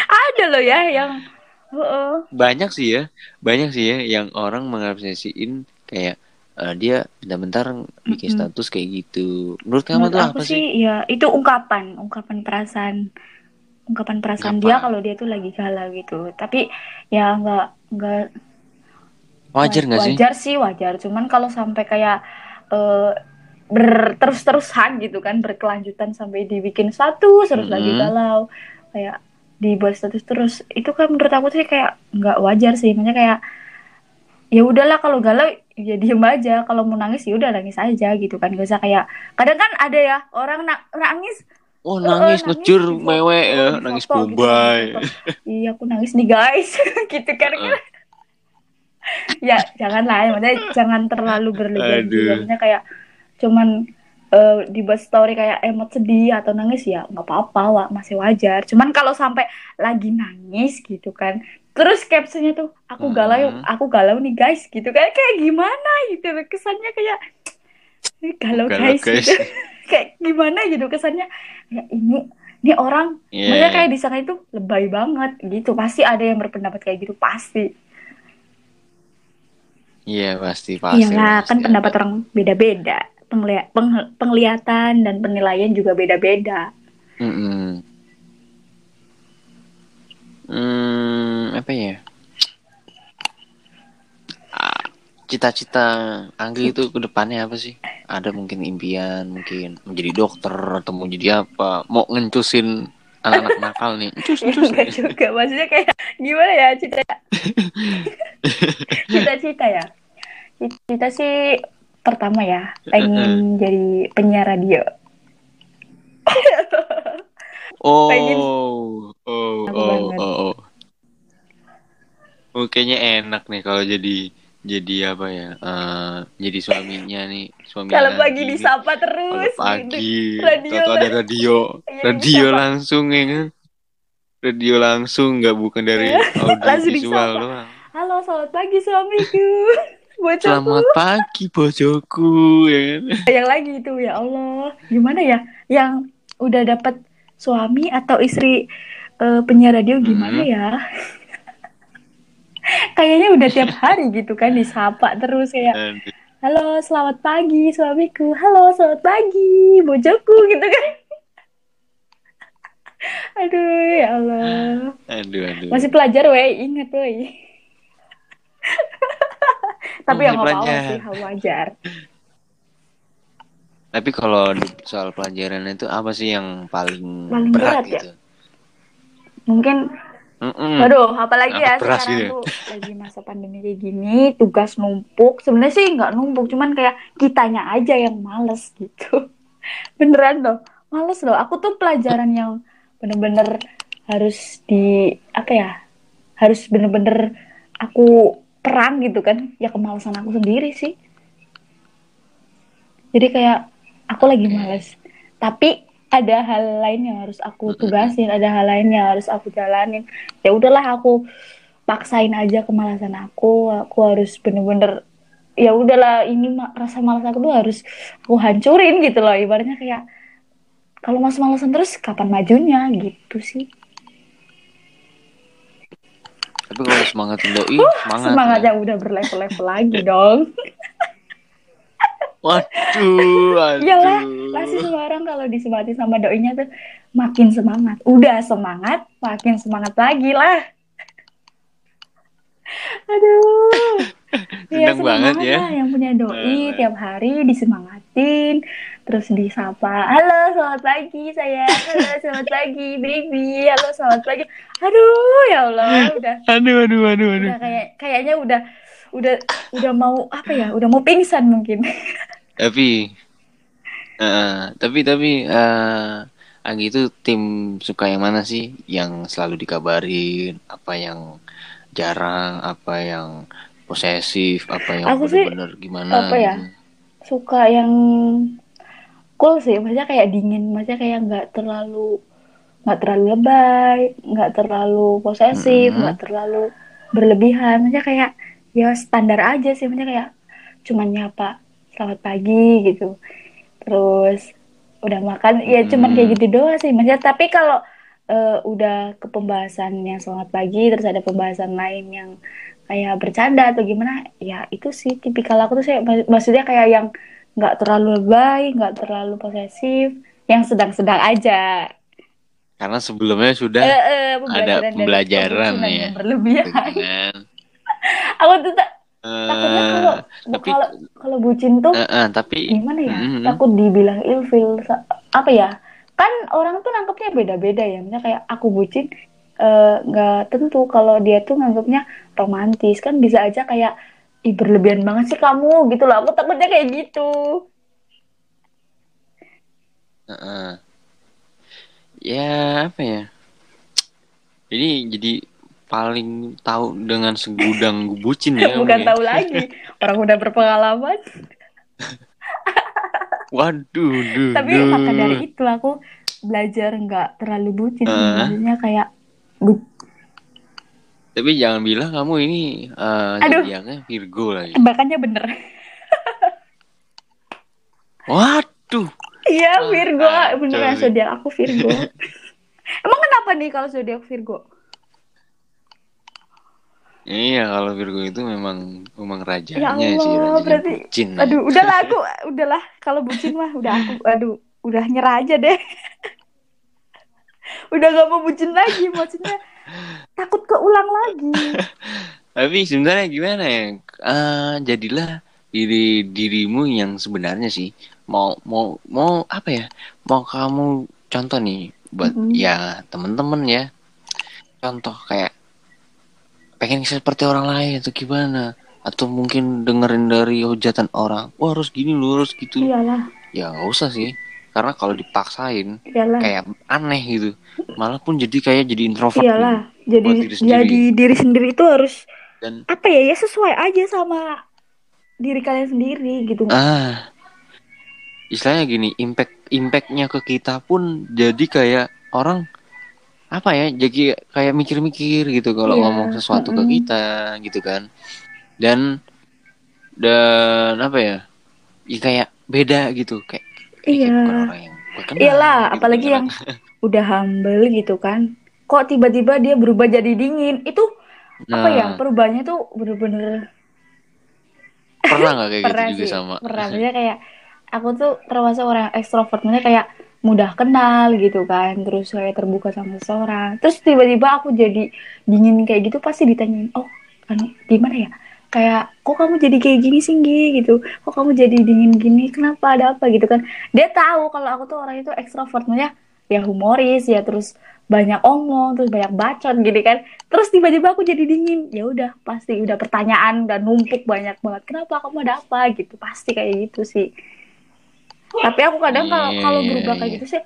Ada loh ya yang Heeh. banyak sih ya banyak sih ya yang orang mengapresiasiin kayak eh, dia bentar-bentar bikin Mm-mm. status kayak gitu menurut kamu Menurut tuh apa sih sih ya itu ungkapan, ungkapan perasaan, ungkapan perasaan dia kalau dia tuh lagi galau gitu. Tapi ya nggak nggak wajar nggak sih wajar sih wajar. Cuman kalau sampai kayak eh, ber terus-terusan gitu kan berkelanjutan sampai dibikin status terus lagi Mm-mm. galau kayak dibuat status terus itu kan menurut aku sih kayak nggak wajar sih. Makanya kayak ya udahlah kalau galau ya diem aja kalau mau nangis ya udah nangis aja gitu kan gak usah kayak kadang kan ada ya orang na- nangis oh Eh, nangis eh, ngecur di foto, mewek ya nangis gitu, bombay foto. iya aku nangis nih guys [LAUGHS] gitu kan Heeh. Ya janganlah ya maksudnya jangan terlalu berlebihan maksudnya kayak cuman eh, dibuat story kayak emot sedih atau nangis ya nggak apa-apa wa- masih wajar cuman kalau sampai lagi nangis gitu kan terus captionnya tuh aku galau Hmm. aku galau nih guys gitu kan kayak gimana gitu kesannya kayak "Ih, galau, Galau, guys, guys. gitu [LAUGHS] kayak gimana gitu kesannya ya ini ini orang Iya. Maksudnya kayak di sana itu lebay banget gitu. Pasti ada yang berpendapat kayak gitu, pasti. Iya pasti pasti. Iyalah, pasti kan ada. pendapat orang beda-beda. Penglia- peng- penglihatan dan penilaian juga beda-beda. Mm-mm. Hmm, apa ya? Ah, Cita-cita Anggi itu ke depannya apa sih? Ada mungkin impian, mungkin menjadi dokter atau mau jadi apa? Mau ngencusin anak-anak nakal nih. Encus, encus. Enggak juga, maksudnya kayak gimana ya cita [LAUGHS] cita-cita ya. Cita sih pertama ya, pengen jadi penyiar radio. [LAUGHS] Oh, Pengen. oh, oh, oh, oh, oh. Oh, enak nih kalau jadi jadi apa ya? eh, jadi suaminya nih, suami Kalau pagi nih. disapa Kalau terus, pagi, Radio atau ada radio, Iya, radio disapa. langsung ya kan? Radio langsung, nggak bukan dari Iya, audio [LAUGHS] visual doang. Halo, selamat pagi suamiku. [LAUGHS] Bocahku. Selamat pagi bojoku, ya kan? yang lagi itu ya Allah gimana ya yang udah dapat suami atau istri eh, penyiar radio gimana Mhm. ya kayaknya udah tiap hari gitu kan disapa terus kayak halo selamat pagi suamiku. Halo selamat pagi bojoku gitu kan. [LAUGHS] Aduh ya Allah. Aduh, aduh. masih pelajar weh. Ingat weh. [LAUGHS] Tapi yang nggak apa-apa sih hal wajar. Tapi kalau soal pelajaran itu apa sih yang paling, Paling berat, berat ya? gitu? mungkin Mm-mm. Aduh, apalagi Apa ya beras sekarang gitu ya? tuh lagi masa pandemi kayak gini, tugas numpuk. Sebenarnya sih nggak numpuk, cuman kayak kitanya aja yang males gitu. [LAUGHS] Beneran loh, males loh. Aku tuh pelajaran yang bener-bener harus di apa ya? Harus bener-bener aku perang gitu kan? Ya kemalasan aku sendiri sih. Jadi kayak aku lagi males, tapi ada hal lain yang harus aku tugasin, ada hal lain yang harus aku jalanin. Ya udahlah aku paksain aja kemalasan aku. Aku harus bener-bener ya udahlah ini ma- rasa malas aku tuh harus aku hancurin gitu loh. Ibaratnya kayak kalau malas-malasan terus kapan majunya gitu sih. Tapi kalau semangatin doi, semangat. Semangatnya ya. udah berlevel-level lagi dong. [LAUGHS] Waduh, aduh. Iyalah, pasti semua orang kalau disemangati sama doinya tuh makin semangat. Udah semangat, makin semangat lagi lah. Aduh. Iya, semangat ya. lah yang punya doi Nah. tiap hari disemangatin, terus disapa. Halo, selamat pagi saya. Halo, [LAUGHS] selamat pagi baby. Halo, selamat pagi. Aduh, ya Allah, udah Aduh, aduh, aduh, aduh. udah kayak kayaknya udah udah udah mau apa ya? Udah mau pingsan mungkin. [LAUGHS] Tapi, eh, tapi, tapi, eh, Agi itu tim suka yang mana sih? Yang selalu dikabarin, apa yang jarang, apa yang posesif, apa yang Aku sih, bener-bener gimana apa ya gitu. suka yang cool sih maksudnya kayak dingin maksudnya kayak nggak terlalu nggak terlalu lebay nggak terlalu posesif nggak terlalu berlebihan maksudnya kayak ya standar aja sih maksudnya kayak cuman nyapa selamat pagi gitu. Terus udah makan. Ya cuman kayak gitu doang sih maksudnya tapi kalau eh, udah ke pembahasan yang selamat pagi terus ada pembahasan lain yang kayak bercanda atau gimana ya itu sih tipikal aku tuh saya mak- maksudnya kayak yang nggak terlalu lebay nggak terlalu posesif yang sedang-sedang aja. Karena sebelumnya sudah eh, eh, ada pembelajaran ya. berlebihan. [LAUGHS] Aku tuh tak- takutnya kalau eh tapi kalau kalau bucin tuh eh, eh, tapi gimana ya? Mm, takut dibilang ilfil apa ya? Kan orang tuh nangkepnya beda-beda ya. Misalnya kayak aku bucin nggak tentu. Kalau dia tuh nganggapnya romantis. Kan bisa aja kayak ih berlebihan banget sih kamu gitu loh. Aku takutnya kayak gitu. Eh, eh. ya apa ya? Jadi jadi paling tahu dengan segudang bucin ya [LAUGHS] bukan ya. tahu lagi orang udah berpengalaman [LAUGHS] Waduh, duh, tapi maka duh. dari itu aku belajar nggak terlalu bucin maksudnya kayak bu- Tapi jangan bilang kamu ini eh Aduh. zodiaknya Virgo lagi. tebakannya bener [LAUGHS] Waduh. iya Ah, Virgo kacau beneran zodiak aku Virgo emang kenapa nih kalau zodiak Virgo Iya, kalau Virgo itu memang memang Ya rajanya sih, Allah, rajanya berarti bucin. ya. aduh udahlah aku [LAUGHS] udahlah kalau bucin mah udah aku aduh udah nyerah aja deh [LAUGHS] udah gak mau bucin lagi maksudnya takut keulang lagi [LAUGHS] Tapi sebenarnya gimana ya? Eh, jadilah diri dirimu yang sebenarnya sih. Mau mau mau apa ya? Mau kamu contoh nih buat Mm-mm. ya temen-temen ya. Contoh kayak pengen seperti orang lain atau gimana? Atau mungkin dengerin dari hujatan orang. Wah harus gini lu harus gitu. iyalah Ya nggak usah sih. Karena kalau dipaksain iyalah kayak aneh gitu. Malah pun jadi kayak jadi introvert iyalah jadi buat diri sendiri. jadi diri sendiri itu harus Dan apa ya ya sesuai aja sama diri kalian sendiri gitu ah istilahnya gini impact impactnya ke kita pun jadi kayak orang apa ya jadi kayak mikir-mikir gitu kalau Iya, ngomong sesuatu ke mm-mm. kita gitu kan dan dan apa ya ya kayak beda gitu kayak Iya. bukan orang yang gue kenal Iyalah, gitu apalagi kan. yang udah humble gitu kan. Kok tiba-tiba dia berubah jadi dingin? Itu apa ya? Nah. Perubahannya tuh bener-bener pernah nggak kayak gitu pernah juga sih. sama Pernah. Kayak aku tuh termasuk orang yang ekstrovert. Kayak mudah kenal gitu kan. Terus kayak terbuka sama seseorang. Terus tiba-tiba aku jadi dingin kayak gitu pasti ditanyain, "Oh, kan gimana ya?" Kayak, kok kamu jadi kayak gini sih, Nggi?" gitu. Kok kamu jadi dingin gini? Kenapa? Ada apa gitu kan. Dia tahu kalau aku tuh orang itu ekstrovert. Maksudnya ya humoris ya terus banyak omong terus banyak bacot gitu kan terus tiba-tiba aku jadi dingin ya udah pasti udah pertanyaan dan numpuk banyak banget kenapa kamu ada apa gitu pasti kayak gitu sih tapi aku kadang kalau Iya, kalau iya, berubah kayak iya. gitu sih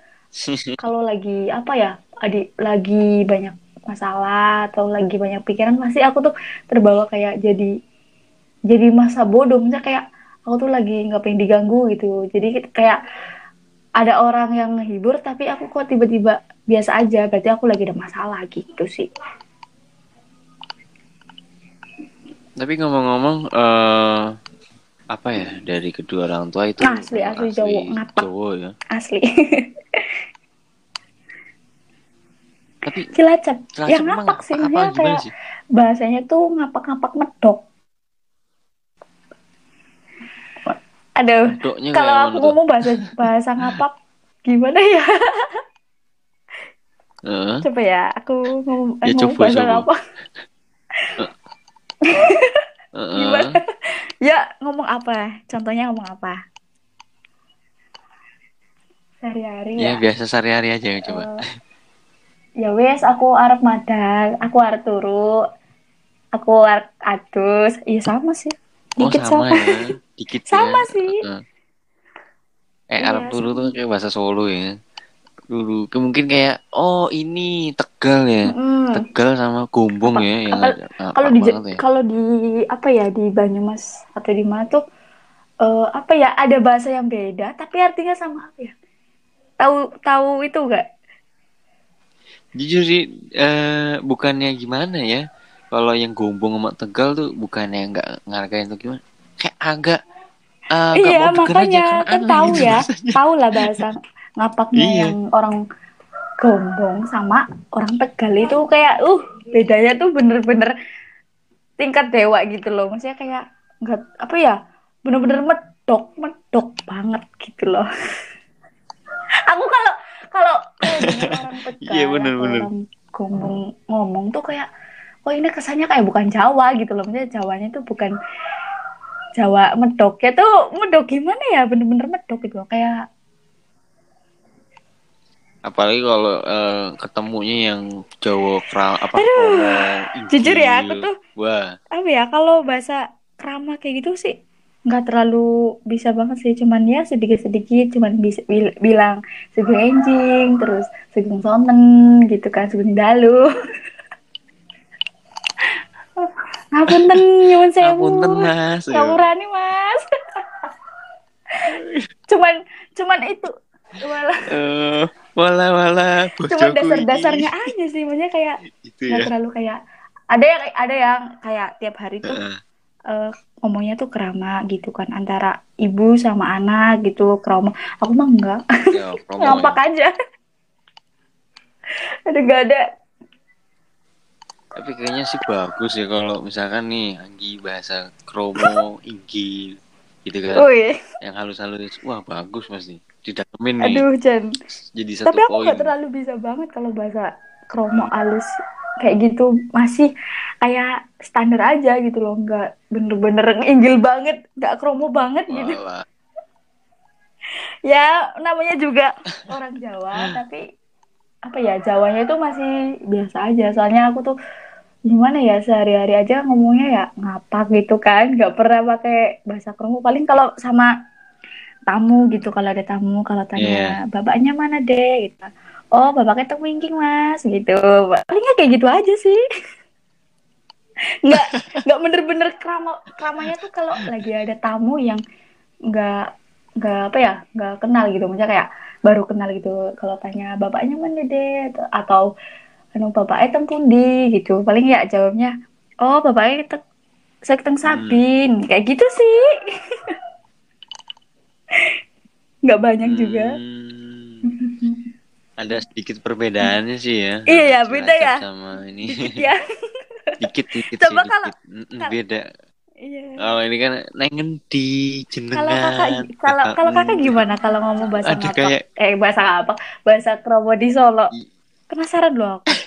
[LAUGHS] kalau lagi apa ya adik lagi banyak masalah atau lagi banyak pikiran pasti aku tuh terbawa kayak jadi jadi masa bodoh. Misalnya kayak aku tuh lagi nggak pengen diganggu gitu. Jadi kayak ada orang yang ngehibur tapi aku kok tiba-tiba biasa aja. Berarti aku lagi ada masalah gitu sih. Tapi ngomong-ngomong eh apa ya dari kedua orang tua itu Asli, asli cowok, ngapak. cowok ya asli tapi cilacap Cilacap yang ngapak sih apa gimana kayak sih? bahasanya tuh ngapak-ngapak medok aduh Medoknya kalau aku ngomong bahasa bahasa ngapak gimana ya Heeh. coba ya aku ngomong, Ya, coba, bahasa coba. ngapak Gimana [LAUGHS] ya ngomong apa contohnya ngomong apa sehari-hari Ya ya biasa sehari-hari aja coba. Eh, ya wes aku arep madang aku arep turu aku arep adus iya sama sih oh dikit sama, sama, ya, dikit [LAUGHS] Sama ya. sih. Heeh. Eh Iya, Arab dulu tuh kayak bahasa Solo ya. Dulu. Mungkin kayak oh ini Tegal ya. Mm. Tegal sama Gombong Apa- ya yang kalau di ya. kalau di apa ya di Banyumas atau di mana tuh eh, apa ya ada bahasa yang beda tapi artinya sama apa ya tahu tahu itu enggak Jujur sih eh bukannya gimana ya? Kalau yang Gombong sama Tegal tuh bukannya nggak ngargain tuh gimana? Kayak agak nggak iya aja makanya karena kan aneh tahu gitu ya tahu lah bahasa [LAUGHS] ngapaknya Iya. yang orang Gombong sama orang Tegal itu kayak uh bedanya tuh bener-bener tingkat dewa gitu loh. Maksudnya kayak nggak apa ya bener-bener medok medok banget gitu loh. [LAUGHS] Aku kalau kalau orang [LAUGHS] Tegal Iya, bener, bener. orang Gombong ngomong tuh kayak oh ini kesannya kayak bukan Jawa gitu loh. Maksudnya Jawanya tuh bukan Jawa medoknya tuh medok gimana ya? Bener-bener medok gitu loh. Kayak Apalagi kalau eh, ketemunya yang Jawa kra apa ngomong [LAUGHS] jujur ya, aku tuh- wah apa ya kalau bahasa krama kayak gitu sih nggak terlalu bisa banget sih. Cuman ya sedikit-sedikit cuman bisa bil- bilang sugeng enjing terus sugeng sonten gitu kan sugeng dalu. [LAUGHS] Ngapunten nyuwun sewu. Ngapunten, Mas. ngapurani mas. [LAUGHS] Cuman cuman itu. Malah Eh, wala wala bojoku dasar-dasarnya aja sih maksudnya kayak itu nggak ya. terlalu kayak ada yang ada yang kayak tiap hari tuh Heeh. eh, ngomongnya tuh kerama gitu kan antara ibu sama anak gitu kerama aku mah enggak Ya, [LAUGHS] ngampak ya. aja [LAUGHS] ada gak ada Tapi kayaknya sih bagus ya kalau misalkan nih Anggi bahasa kromo, Inggil gitu kan. Wih, Yang halus-halus. Wah, bagus Mas nih. Didalemin nih. aduh Jan. Jadi satu tapi aku poin. nggak terlalu bisa banget kalau bahasa kromo alus kayak gitu. Masih kayak standar aja gitu loh. Nggak bener-bener inggil banget. Nggak kromo banget gitu. Walah. [LAUGHS] ya namanya juga orang Jawa [LAUGHS] tapi apa ya Jawanya itu masih biasa aja. Soalnya aku tuh gimana ya sehari-hari aja ngomongnya ya ngapak gitu kan. Nggak pernah pakai bahasa kromo. Paling kalau sama tamu gitu kalau ada tamu kalau tanya bapaknya mana deh gitu. Oh bapaknya tuh wingking mas. Gitu. Palingnya kayak gitu aja sih. [LAUGHS] Nggak nggak bener-bener krama kramanya tuh kalau lagi ada tamu yang nggak nggak apa ya nggak kenal gitu. Maksudnya kayak baru kenal gitu kalau tanya bapaknya mana deh atau anu bapaknya teng pundi gitu. Paling ya jawabnya oh bapaknya tek sekiteng sabin. Kayak gitu sih [LAUGHS] nggak banyak juga Hmm. Ada sedikit perbedaannya sih ya. Iya, ya, Cilacap beda ya. Sama ini. ya [LAUGHS] dikit dikit Coba sih kalau- dikit. Beda. iya Kalau ini kan nengen di jenengan. kalau kakak kalau kalau kakak gimana kalau ngomong bahasa Aduh, apa kayak- eh bahasa apa bahasa kromo di Solo I- penasaran loh aku [LAUGHS]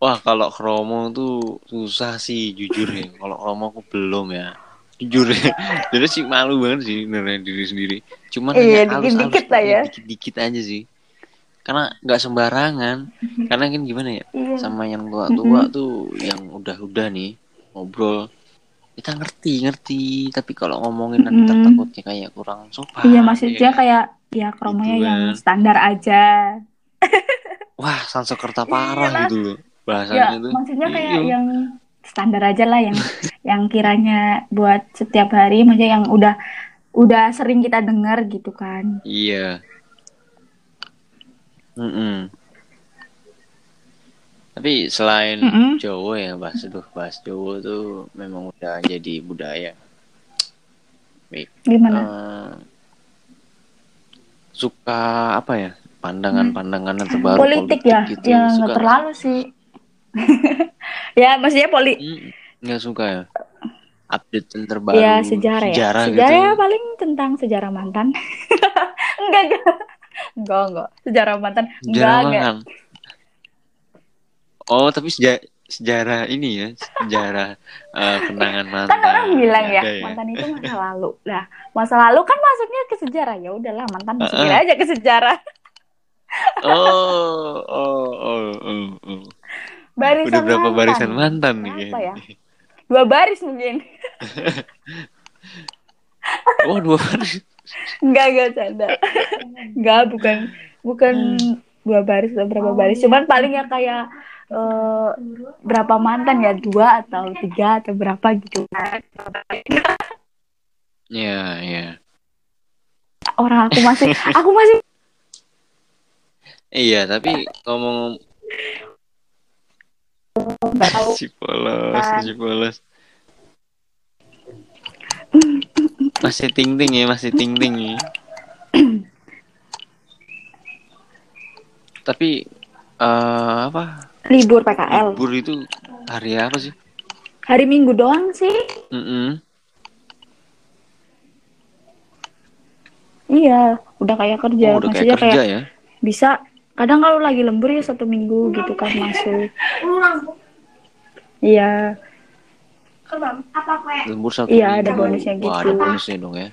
Wah, kalau kromo tuh susah sih jujur ya. Kalau kromo aku belum ya. Jujur [LAUGHS] ya. Jadi sih malu banget sih beneran diri sendiri. Cuman Iya, hanya halus-halus dikit-dikit lah ya. Dikit-dikit aja sih. Karena nggak sembarangan. [LAUGHS] Karena kan gimana ya? iya Sama yang tua-tua tuh yang udah-udah nih ngobrol kita ngerti ngerti tapi kalau ngomongin nanti Mm-mm. takutnya kayak kurang sopan iya maksudnya ya. kayak ya kromonya Gitu yang kan. standar aja wah Sansekerta [LAUGHS] parah Iyalah. gitu loh ya bahasanya tuh maksudnya kayak Iya. yang standar aja lah yang [LAUGHS] yang kiranya buat setiap hari maksudnya yang udah udah sering kita dengar gitu kan Iya. Mm-mm. Tapi selain Mm-mm. Jawa ya bahas tuh bahas Jawa tuh memang udah jadi budaya. gimana Eh, suka apa ya pandangan-pandangan terbaru politik ya gitu. ya nggak terlalu sih [LAUGHS] ya maksudnya poli Mm, nggak suka ya? Update yang terbaru ya sejarah ya. sejarah, sejarah gitu. ya. paling tentang sejarah mantan. [LAUGHS] Enggak enggak. Enggak enggak. Sejarah mantan. Enggak sejarah enggak mantan. Oh tapi sejarah sejarah ini ya sejarah eh, kenangan mantan. [LAUGHS] kan orang bilang ya Ada mantan itu masa lalu. Nah masa lalu kan masuknya ke sejarah. Ya udahlah mantan masukin Heeh. aja ke sejarah. Oh, oh, oh, oh, oh. Barisan Udah berapa mantan. barisan mantan nih? Berapa kayaknya? ya? dua baris mungkin [LAUGHS] Oh dua baris. Enggak, enggak canda. Enggak, bukan bukan dua baris atau berapa baris. Cuman paling ya kayak eh, berapa mantan ya dua atau tiga atau berapa gitu kan. Iya, iya. Orang aku masih [LAUGHS] aku masih Iya, tapi ngomong nggak tahu. si polos, si polos. Masih ting ting ya, masih ting ting ya. Tapi eh apa? libur PKL. Libur itu hari apa sih? Hari Minggu doang sih. Mm-mm. Iya, udah kayak kerja. Oh, udah Maksudnya kayak kerja kayak ya. bisa kadang kalau lagi lembur ya satu minggu gitu kan masuk. Iya, Lembur satu Iya, ada bonusnya Wah, ada gitu. bonusnya dong ya.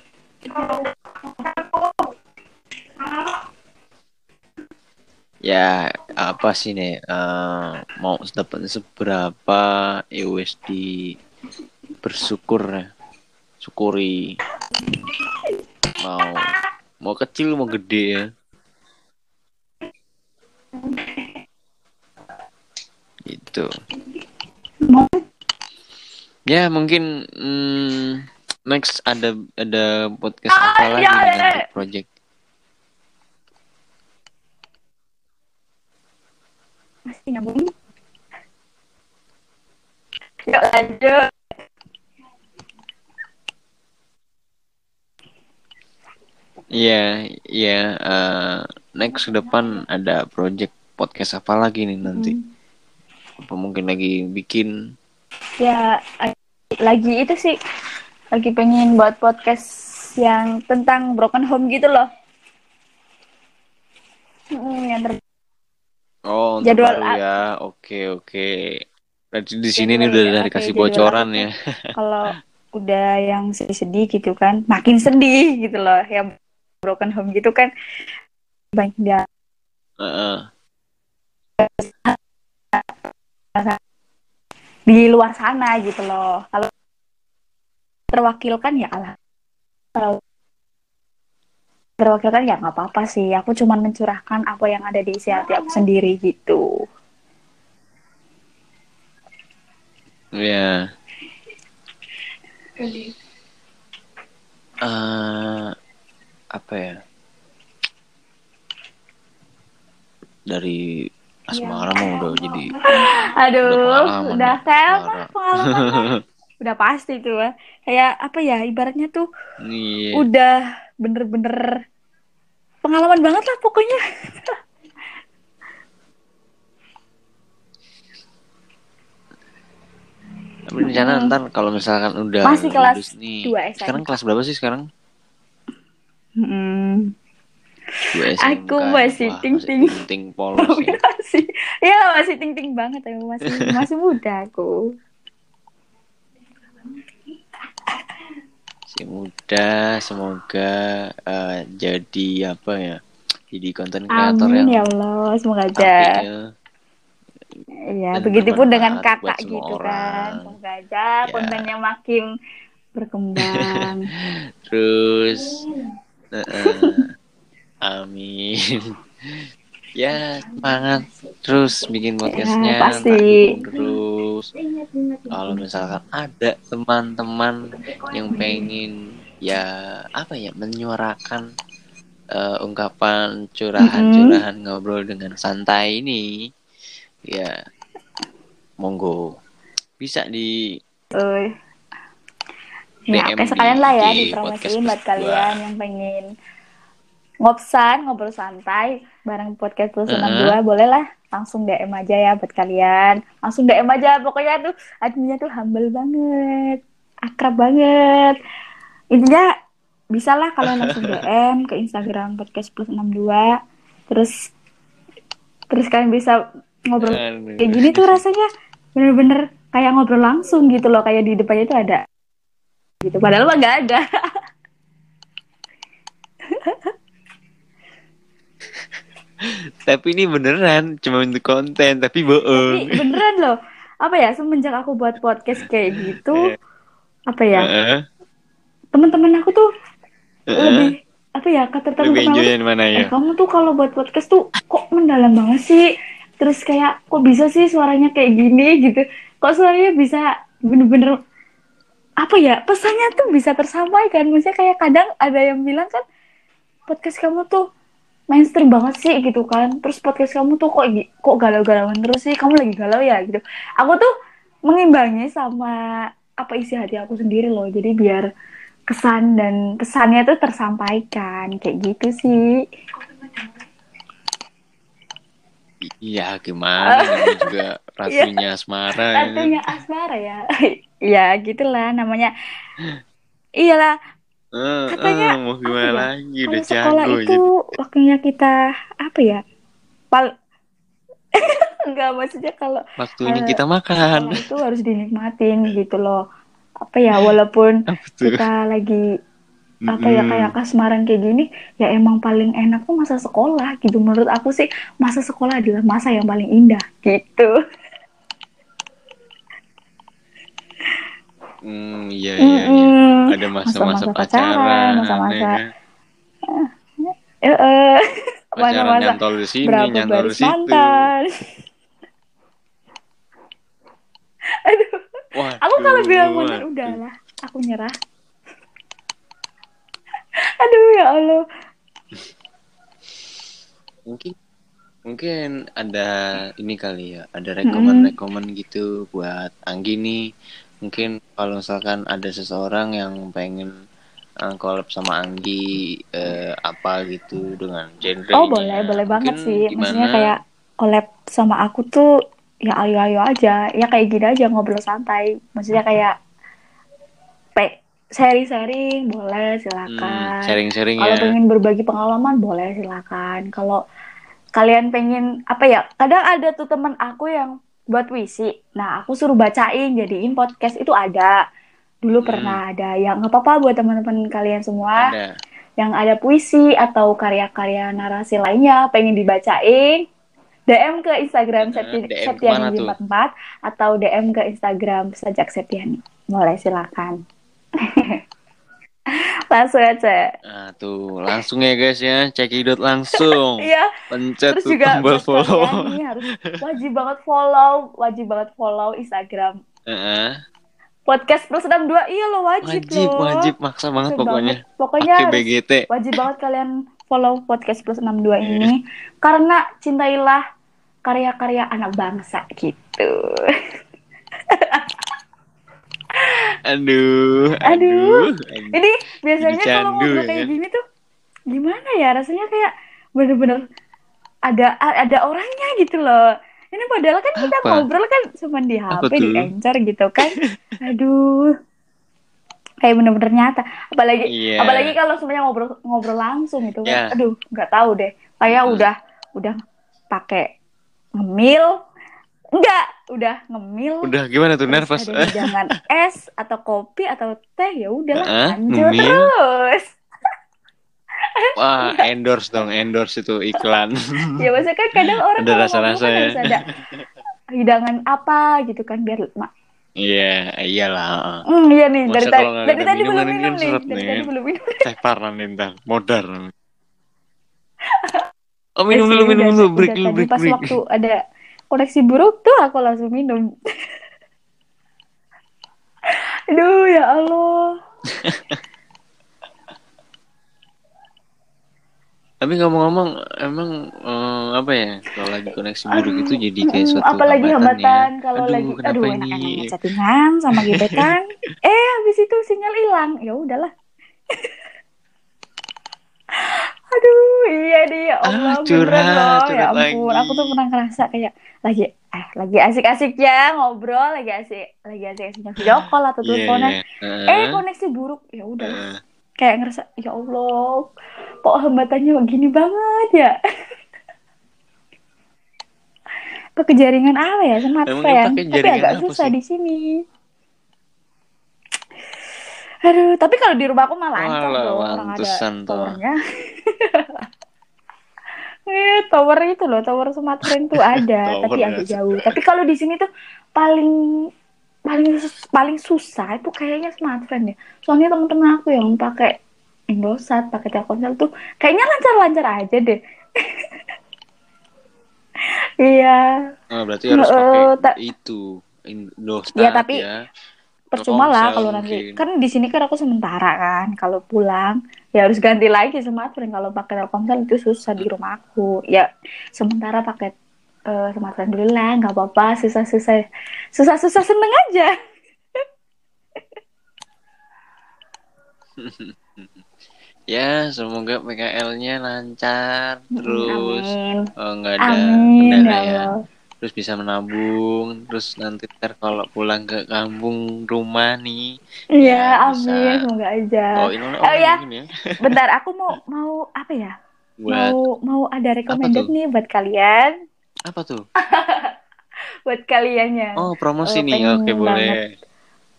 Ya, apa sih nih? eh, mau dapat seberapa ya wes di bersyukur ya. Syukuri. Mau mau kecil mau gede ya. Gitu. Ya mungkin hmm, next ada ada podcast apa Ah, lagi ya, nih ya, nanti ya. project. masih nyambung. Yuk lanjut. Iya, iya. eh, next ke depan ada project podcast apa lagi nih nanti? Hmm. Apa mungkin lagi bikin? Ya, lagi itu sih lagi pengen buat podcast yang tentang broken home gitu loh. Hmm, yang ter- Oh, Jadwal baru ya. Oke, oke. Berarti di sini nih udah ya, dari kasih bocoran ya. kalau [LAUGHS] udah yang sedih-sedih gitu kan, makin sedih gitu loh. Yang broken home gitu kan banyak dia Heeh. Di luar sana gitu loh. Kalau terwakilkan ya Allah. Kalau terwakilkan ya nggak apa-apa sih. Aku cuma mencurahkan apa yang ada di isi hati aku sendiri gitu. Ya. Eh, apa ya? Dari asmara mah udah jadi [LAUGHS] Aduh, udah ya, kayak asmara. pengalaman udah pasti tuh ya. Kayak apa ya? Ibaratnya tuh Nih, udah bener-bener pengalaman banget lah pokoknya. [LAUGHS] tapi rencana ntar kalau misalkan udah Masih kelas nih. dua SMK. Sekarang kelas berapa sih sekarang? Hmm. Aku masih Wah, ting-ting. masih ting polos [LAUGHS] ya. masih ya masih ting ting banget ya masih masih muda aku Si muda, semoga eh, jadi apa ya? Jadi konten kreator amin yang ya Allah semoga aja ya. ya dan begitupun dengan kakak gitu orang. kan semoga aja Ya. kontennya makin berkembang [LAUGHS] Terus eh, [LAUGHS] amin. [LAUGHS] ya, semangat terus bikin podcastnya. Ya, pasti. ntar dukung terus. Kalau misalkan ada teman-teman yang pengen ya apa ya menyuarakan eh, ungkapan curahan-curahan ngobrol dengan santai ini, ya monggo bisa di Uy. ya DM oke sekalian lah ya di podcast buat kalian yang pengen ngopsan ngobrol santai bareng podcast plus Heeh. 62 boleh lah langsung DM aja ya buat kalian. Langsung DM aja pokoknya tuh adminnya tuh humble banget akrab banget. Intinya bisa lah kalian langsung [LAUGHS] DM ke Instagram podcast plus 62 terus terus kalian bisa ngobrol kayak gini tuh rasanya bener-bener kayak ngobrol langsung gitu loh kayak di depannya tuh ada. Gitu padahal mah nggak ada [LAUGHS] Tapi ini beneran cuma untuk konten tapi tapi bohong. beneran loh apa ya semenjak aku buat podcast kayak gitu apa ya Heeh. teman-teman aku tuh Heeh. lebih apa ya kata teman-teman mana ya? eh kamu tuh kalau buat podcast tuh kok mendalam banget sih terus kayak kok bisa sih suaranya kayak gini gitu kok suaranya bisa bener-bener apa ya pesannya tuh bisa tersampaikan maksudnya kayak kadang ada yang bilang kan podcast kamu tuh mainstream banget sih gitu kan. Terus podcast kamu tuh kok kok galau-galauan terus sih? Kamu lagi galau ya gitu. Aku tuh mengimbangi sama apa isi hati aku sendiri loh. Jadi biar kesan dan pesannya tuh tersampaikan. Kayak gitu sih. Iya, gimana? Namanya [LAUGHS] juga ratunya asmara. ya kan? artinya asmara ya. [LAUGHS] Ya gitulah namanya. Iyalah Katanya, eh, mau gimana ya, lagi? kalau Udah sekolah jago itu waktunya kita apa ya? Pal [LAUGHS] enggak maksudnya kalau Waktunya eh, kita makan. itu harus dinikmatin gitu loh. Apa ya walaupun [LAUGHS] Apa kita lagi apa ya kayak kasmaran kayak gini ya emang paling enak tuh masa sekolah gitu. Menurut aku sih masa sekolah adalah masa yang paling indah gitu [LAUGHS] Hmm, iya, iya, iya. Mm-mm. Ada masa-masa pacaran, pacaran, masa-masa- ya kan? Eh, eh. pacaran nyantol di sini, berapa nyantol di situ. mantan [LAUGHS] aduh Waduh, aku kalau bilang waduh. udahlah aku nyerah [LAUGHS] aduh ya allah Mungkin mungkin ada ini kali ya, ada rekomen-rekomen gitu buat Anggi nih. Mungkin kalau misalkan ada seseorang yang pengen eh, collab sama Anggi eh, apa gitu dengan genre oh boleh boleh banget sih maksudnya kayak collab sama aku tuh ya ayo ayo aja ya kayak gini aja ngobrol santai maksudnya kayak pe sharing-sharing boleh silakan sharing-sharing Kalau ya. pengen berbagi pengalaman boleh silakan. Kalau kalian pengen apa ya? Kadang ada tuh teman aku yang buat puisi. Nah, aku suruh bacain jadiin podcast itu ada. Dulu Hmm. pernah ada. Yang nggak apa-apa buat teman-teman kalian semua Ada. yang ada puisi atau karya-karya narasi lainnya pengen dibacain. DM ke Instagram Septi, DM Septiani ke mana tuh? 44 atau DM ke Instagram Sajak Septiani. Boleh silakan. [LAUGHS] [LAUGHS] Langsung aja. Nah, tuh langsung ya guys ya, cekidot langsung. [LAUGHS] Iya, Pencet terus tuh juga tombol follow. nih harus wajib banget follow, wajib banget follow Instagram Heeh. podcast plus 62 iya lo wajib, wajib, loh. wajib maksa banget Wajib pokoknya. banget. Pokoknya BGT. wajib banget kalian follow podcast plus 62 Iya. ini karena cintailah karya-karya anak bangsa gitu. [LAUGHS] Aduh, Aduh. aduh. Ini biasanya kalau ngobrol ya kayak gini tuh gimana ya rasanya kayak bener-bener ada ada orangnya gitu loh. Ini padahal kan kita Apa? ngobrol kan cuma di HP, di? Anchor gitu kan. [LAUGHS] Aduh. Kayak bener-bener nyata. Apalagi Iya. apalagi kalau semuanya ngobrol ngobrol langsung gitu kan. Ya. Aduh, nggak tahu deh. Kayak Hmm. udah udah pakai ngemil. Enggak, udah ngemil. Udah gimana tuh nervous? hidangan [LAUGHS] es atau kopi atau teh ya udahlah Heeh, lanjut ngemil. terus [LAUGHS] Wah, endorse dong, endorse itu iklan. [LAUGHS] ya maksudnya kan kadang orang Ada rasa-rasa kan ya. ada hidangan apa gitu kan biar ma- Iya, iyalah. hmm, iya nih dari Masa tadi kalau nggak dari tadi belum minuman minum nih dari tadi belum minum Teh parah nih ntar, modar. Oh minum Eh, dulu, minum dulu, break dulu, tadi break, pas break. waktu ada koneksi buruk tuh aku langsung minum. [LAUGHS] Aduh ya Allah. Tapi ngomong-ngomong, emang eh, apa ya? Kalau lagi koneksi buruk itu jadi kayak Mm, suatu apalagi hambatan hambatan ya. kalau aduh, lagi aduh enak-enak chattingan sama gebetan. [LAUGHS] Eh habis itu sinyal hilang. Ya udahlah iya deh ya Ah, Allah curhat, loh. Ya ampun lagi. aku tuh pernah ngerasa kayak lagi eh lagi asik-asiknya ngobrol lagi asik lagi asik-asiknya video call atau Iya, teleponan iya. eh Heeh, koneksi buruk. Ya udah. Heeh. kayak ngerasa ya Allah kok hambatannya begini banget ya? [LAUGHS] Ke jaringan apa ya? Smartphone. pakai tapi agak susah sih? di sini. Aduh tapi kalau di rumah aku mah lancar loh orang ada towernya [LAUGHS] Eh, tower itu loh, tower smartphone tuh [LAUGHS] ada, tapi ya. agak jauh. Tapi kalau di sini tuh paling paling paling susah itu kayaknya smartphone ya. Soalnya teman-teman aku yang pakai Indosat pakai Telkomsel tuh kayaknya lancar-lancar aja deh. [LAUGHS] Iya. Oh, berarti harus pakai itu Indosat Ya, tapi ya. percuma lah kalau nanti mungkin. kan di sini kan aku sementara kan kalau pulang ya harus ganti lagi smartphone. Kalau pakai Telkomsel itu susah di rumah aku. Ya sementara pakai eh, smartphone dulu lah. Nggak apa-apa. Susah-susah susah-susah seneng aja. [LAUGHS] Ya, semoga PKL-nya lancar terus. amin. Oh, nggak ada amin kendala ya ya. Terus bisa menabung, terus nanti ntar kalau pulang ke kampung rumah nih, iya Ya, bisa. amin semoga aja oh ini Oh, ya. mungkin [LAUGHS] ya, bentar aku mau mau apa ya buat mau mau ada recommended tuh? nih buat kalian apa tuh? [LAUGHS] buat kalian yang Oh promosi Eh, nih, oke boleh.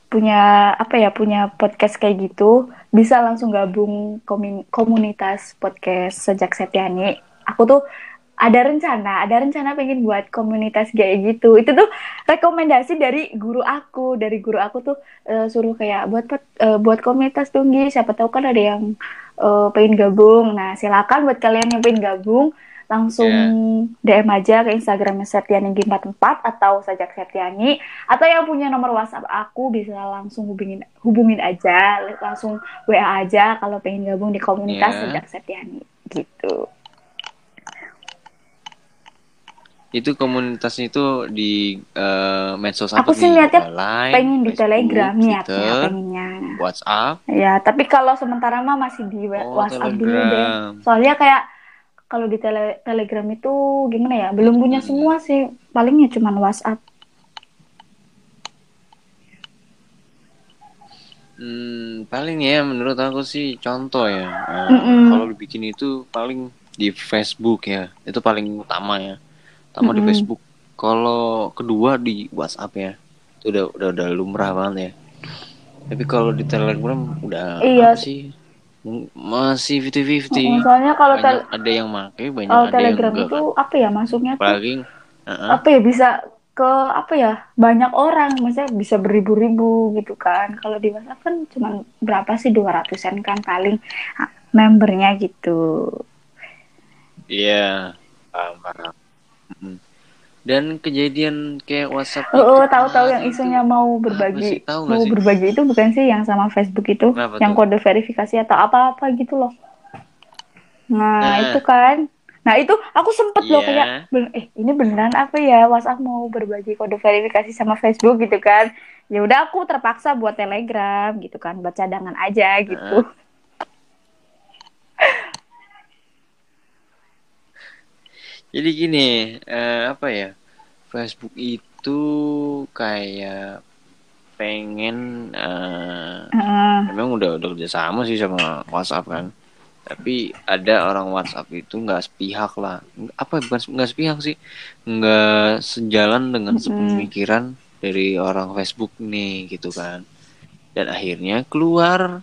punya apa ya punya podcast kayak gitu bisa langsung gabung komunitas podcast sejak Setiani aku tuh ada rencana ada rencana pengen buat komunitas kayak gitu. Itu tuh rekomendasi dari guru aku. Dari guru aku tuh eh, suruh kayak buat eh, buat komunitas tunggi siapa tahu kan ada yang eh, pengen gabung. Nah silakan buat kalian yang pengen gabung langsung DM aja ke Instagramnya Septiani G44 atau Sajak Septiani. Atau yang punya nomor WhatsApp aku bisa langsung hubungin hubungin aja. Langsung WA aja kalau pengen gabung di komunitas Ya. Sajak Septiani. Gitu. Itu komunitasnya itu di eh, medsos apa Aku sih niatnya Line, pengen di Facebook, Telegram niatnya pengennya. WhatsApp, Ya, tapi kalau sementara mah masih di oh WhatsApp dulu deh. Soalnya kayak kalau di tele- Telegram itu gimana ya? Belum punya Hmm. semua sih. Palingnya cuman WhatsApp. Hmm, paling ya menurut aku sih contoh ya. Mm-mm. Kalau dibikin itu paling di Facebook ya. Itu paling utama ya. Utama di Mm-mm. Facebook. Kalau kedua di WhatsApp ya. Itu udah udah udah lumrah banget ya. Tapi kalau di Telegram udah Iya. apa sih? Masih 50-50. Mm, Soalnya kalau Banyak ada yang make, banyak kalau ada yang Telegram enggak. itu kan. apa ya masuknya tuh Apalagi uh-uh. apa ya bisa ke apa ya banyak orang maksudnya bisa beribu-ribu gitu kan kalau di WhatsApp kan cuma berapa sih 200-an kan paling membernya gitu Iya, paham, paham. Dan kejadian kayak WhatsApp oh, oh, itu tahu-tahu yang isunya tuh, mau berbagi? Tahu mau sih? berbagi itu bukan sih yang sama Facebook itu Kenapa yang tuh? kode verifikasi atau apa-apa gitu loh nah, Nah. itu kan nah itu aku sempet loh Iya. kayak "Ben- eh ini beneran apa ya WhatsApp mau berbagi kode verifikasi sama Facebook gitu kan ya udah aku terpaksa buat Telegram gitu kan buat cadangan aja gitu Jadi gini, eh, apa ya? Facebook itu kayak pengen eh, Heeh. memang udah udah kerja sama sih sama WhatsApp kan. Tapi ada orang WhatsApp itu nggak sepihak lah. Apa bukan nggak sepihak sih? Nggak sejalan dengan sepemikiran dari orang Facebook nih gitu kan. Dan akhirnya keluar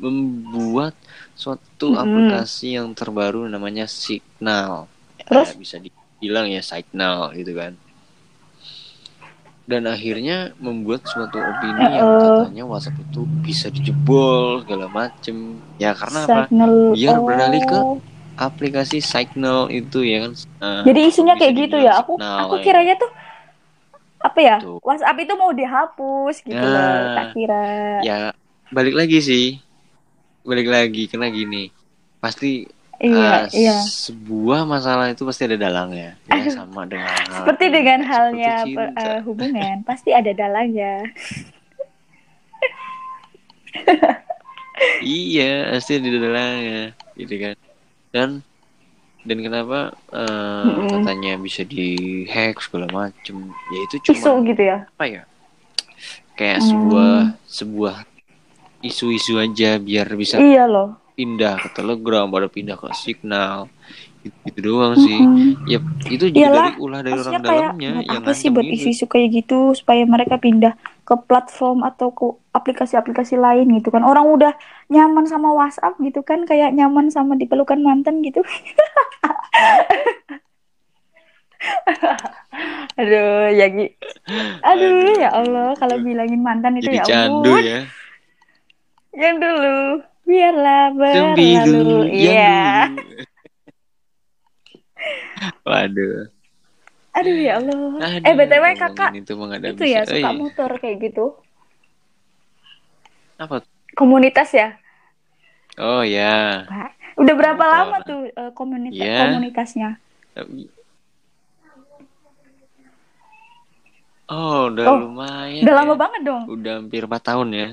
membuat suatu Mm-mm. aplikasi yang terbaru namanya Signal. Terus? Ya, bisa dibilang ya Signal gitu kan. Dan akhirnya membuat suatu opini yang Uh-uh. katanya WhatsApp itu bisa dijebol segala macem. Ya karena apa? Signal. Biar beralih ke Oh. Aplikasi Signal itu ya kan. Eh, Jadi isunya kayak gitu ya. Aku Signal, aku ya. kiranya tuh apa ya? Tuh. WhatsApp itu mau dihapus gitu loh. Nah. Tak kira. ya balik lagi sih balik lagi karena gini pasti Iya, eh, iya. sebuah masalah itu pasti ada dalangnya ya sama dengan hal Seperti dengan seperti halnya per- cinta. eh, hubungan, [LAUGHS] pasti ada dalangnya. iya pasti ada dalangnya gitu kan dan dan kenapa eh, Mm-mm. katanya bisa dihack segala macem ya itu Isu cuma gitu ya. apa ya kayak Hmm. sebuah sebuah isu-isu aja biar bisa Iya loh. Pindah ke Telegram, pada pindah ke Signal. Gitu, gitu doang sih. Mm-mm. Ya itu juga Iyalah, dari ulah dari orang kayak dalamnya yang apa sih buat isu-isu kayak gitu supaya mereka pindah ke platform atau ke aplikasi-aplikasi lain gitu kan. Orang udah nyaman sama WhatsApp gitu kan, kayak nyaman sama dipelukan mantan gitu. [LAUGHS] Aduh, ya Gi. Aduh, Aduh, ya Allah, kalau bilangin mantan itu Jadi ya candu ampun. ya. Yang dulu. Biarlah berlalu. Iya. dulu. [LAUGHS] Waduh. Aduh ya Allah. Aduh, eh BTW ngomongin kakak itu itu ya suka Oh, iya. motor kayak gitu. Apa? Komunitas ya. Oh ya. Udah berapa Motor. lama tuh eh, komunitas Iya. komunitasnya? Oh, udah Oh, lumayan. Udah ya. lama banget dong. Udah hampir 4 tahun ya.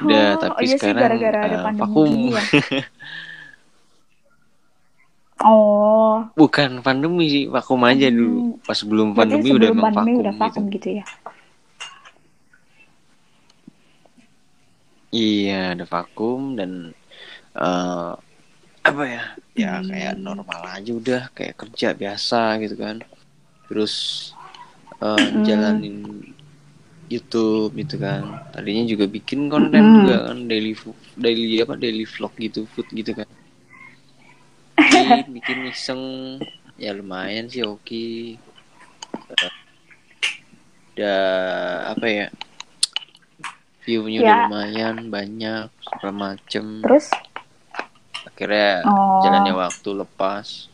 Udah, Oh, tapi iya sih, sekarang gara-gara ada eh, vakum. ya. [LAUGHS] Oh, Bukan pandemi sih, vakum aja dulu. Pas sebelum pandemi udah sebelum emang pandemi vakum, udah vakum gitu. gitu ya. Iya, ada vakum dan eh apa ya? Ya Hmm. kayak normal aja udah, kayak kerja biasa gitu kan. Terus eh Hmm. jalanin YouTube gitu kan. Tadinya juga bikin konten Hmm. juga kan daily daily apa daily vlog gitu, food gitu kan. Bikin, [LAUGHS] bikin iseng ya lumayan sih oke. Eh, Udah apa ya? View-nya udah Ya. lumayan banyak segala macem. Terus Akhirnya Oh. jalannya waktu lepas.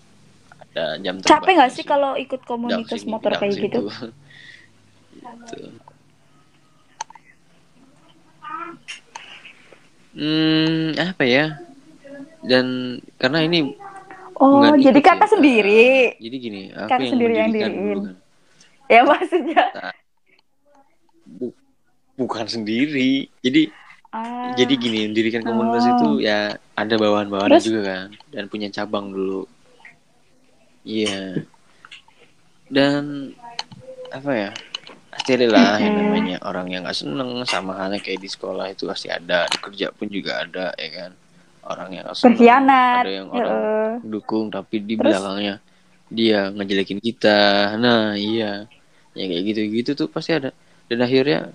Ada jam capek nggak sih kalau ikut komunitas motor kayak situ. gitu? [LAUGHS] Gitu. Hmm, apa ya? Dan karena ini Oh, jadi kakak sih. sendiri. Ah, jadi gini, aku Kakak yang sendiri yang diriin. kan. Ya maksudnya. Bu- bukan sendiri. Jadi Ah. jadi gini, mendirikan komunitas Oh. itu ya ada bawahan-bawahannya Terus? juga kan dan punya cabang dulu. Iya. Dan apa ya? Pasti ada lah yang namanya orang yang nggak seneng sama halnya kayak di sekolah itu pasti ada, di kerja pun juga ada ya kan. Orang yang nggak seneng, Berkhianat. ada yang orang Heeh. dukung tapi di Terus? belakangnya dia ngejelekin kita. Nah, iya. Ya kayak gitu-gitu tuh pasti ada. Dan akhirnya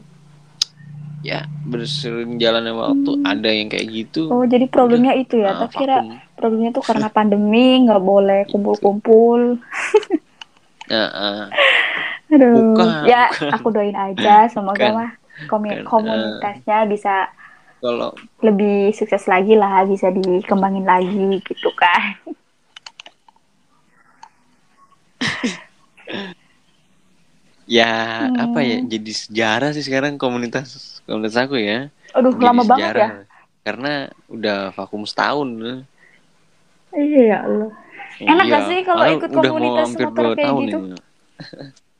ya bersering jalannya waktu ada yang kayak gitu. Oh, jadi problemnya itu ya. Ah, Tak kira problemnya tuh karena [LAUGHS] pandemi, nggak boleh kumpul-kumpul. Nah, ah. Aduh. Bukan, ya, bukan. aku doain aja semoga Bukan. mah Bukan, komunitasnya bisa kalau lebih sukses lagi lah, bisa dikembangin lagi gitu kan. [LAUGHS] ya Hmm. apa ya jadi sejarah sih sekarang komunitas komunitas aku ya. Aduh, Jadi lama banget ya. sejarah. Karena udah vakum setahun. Iya ya Allah. Enak Iya, gak sih kalau ikut udah mau komunitas motor kayak tahun gitu? ini. [LAUGHS]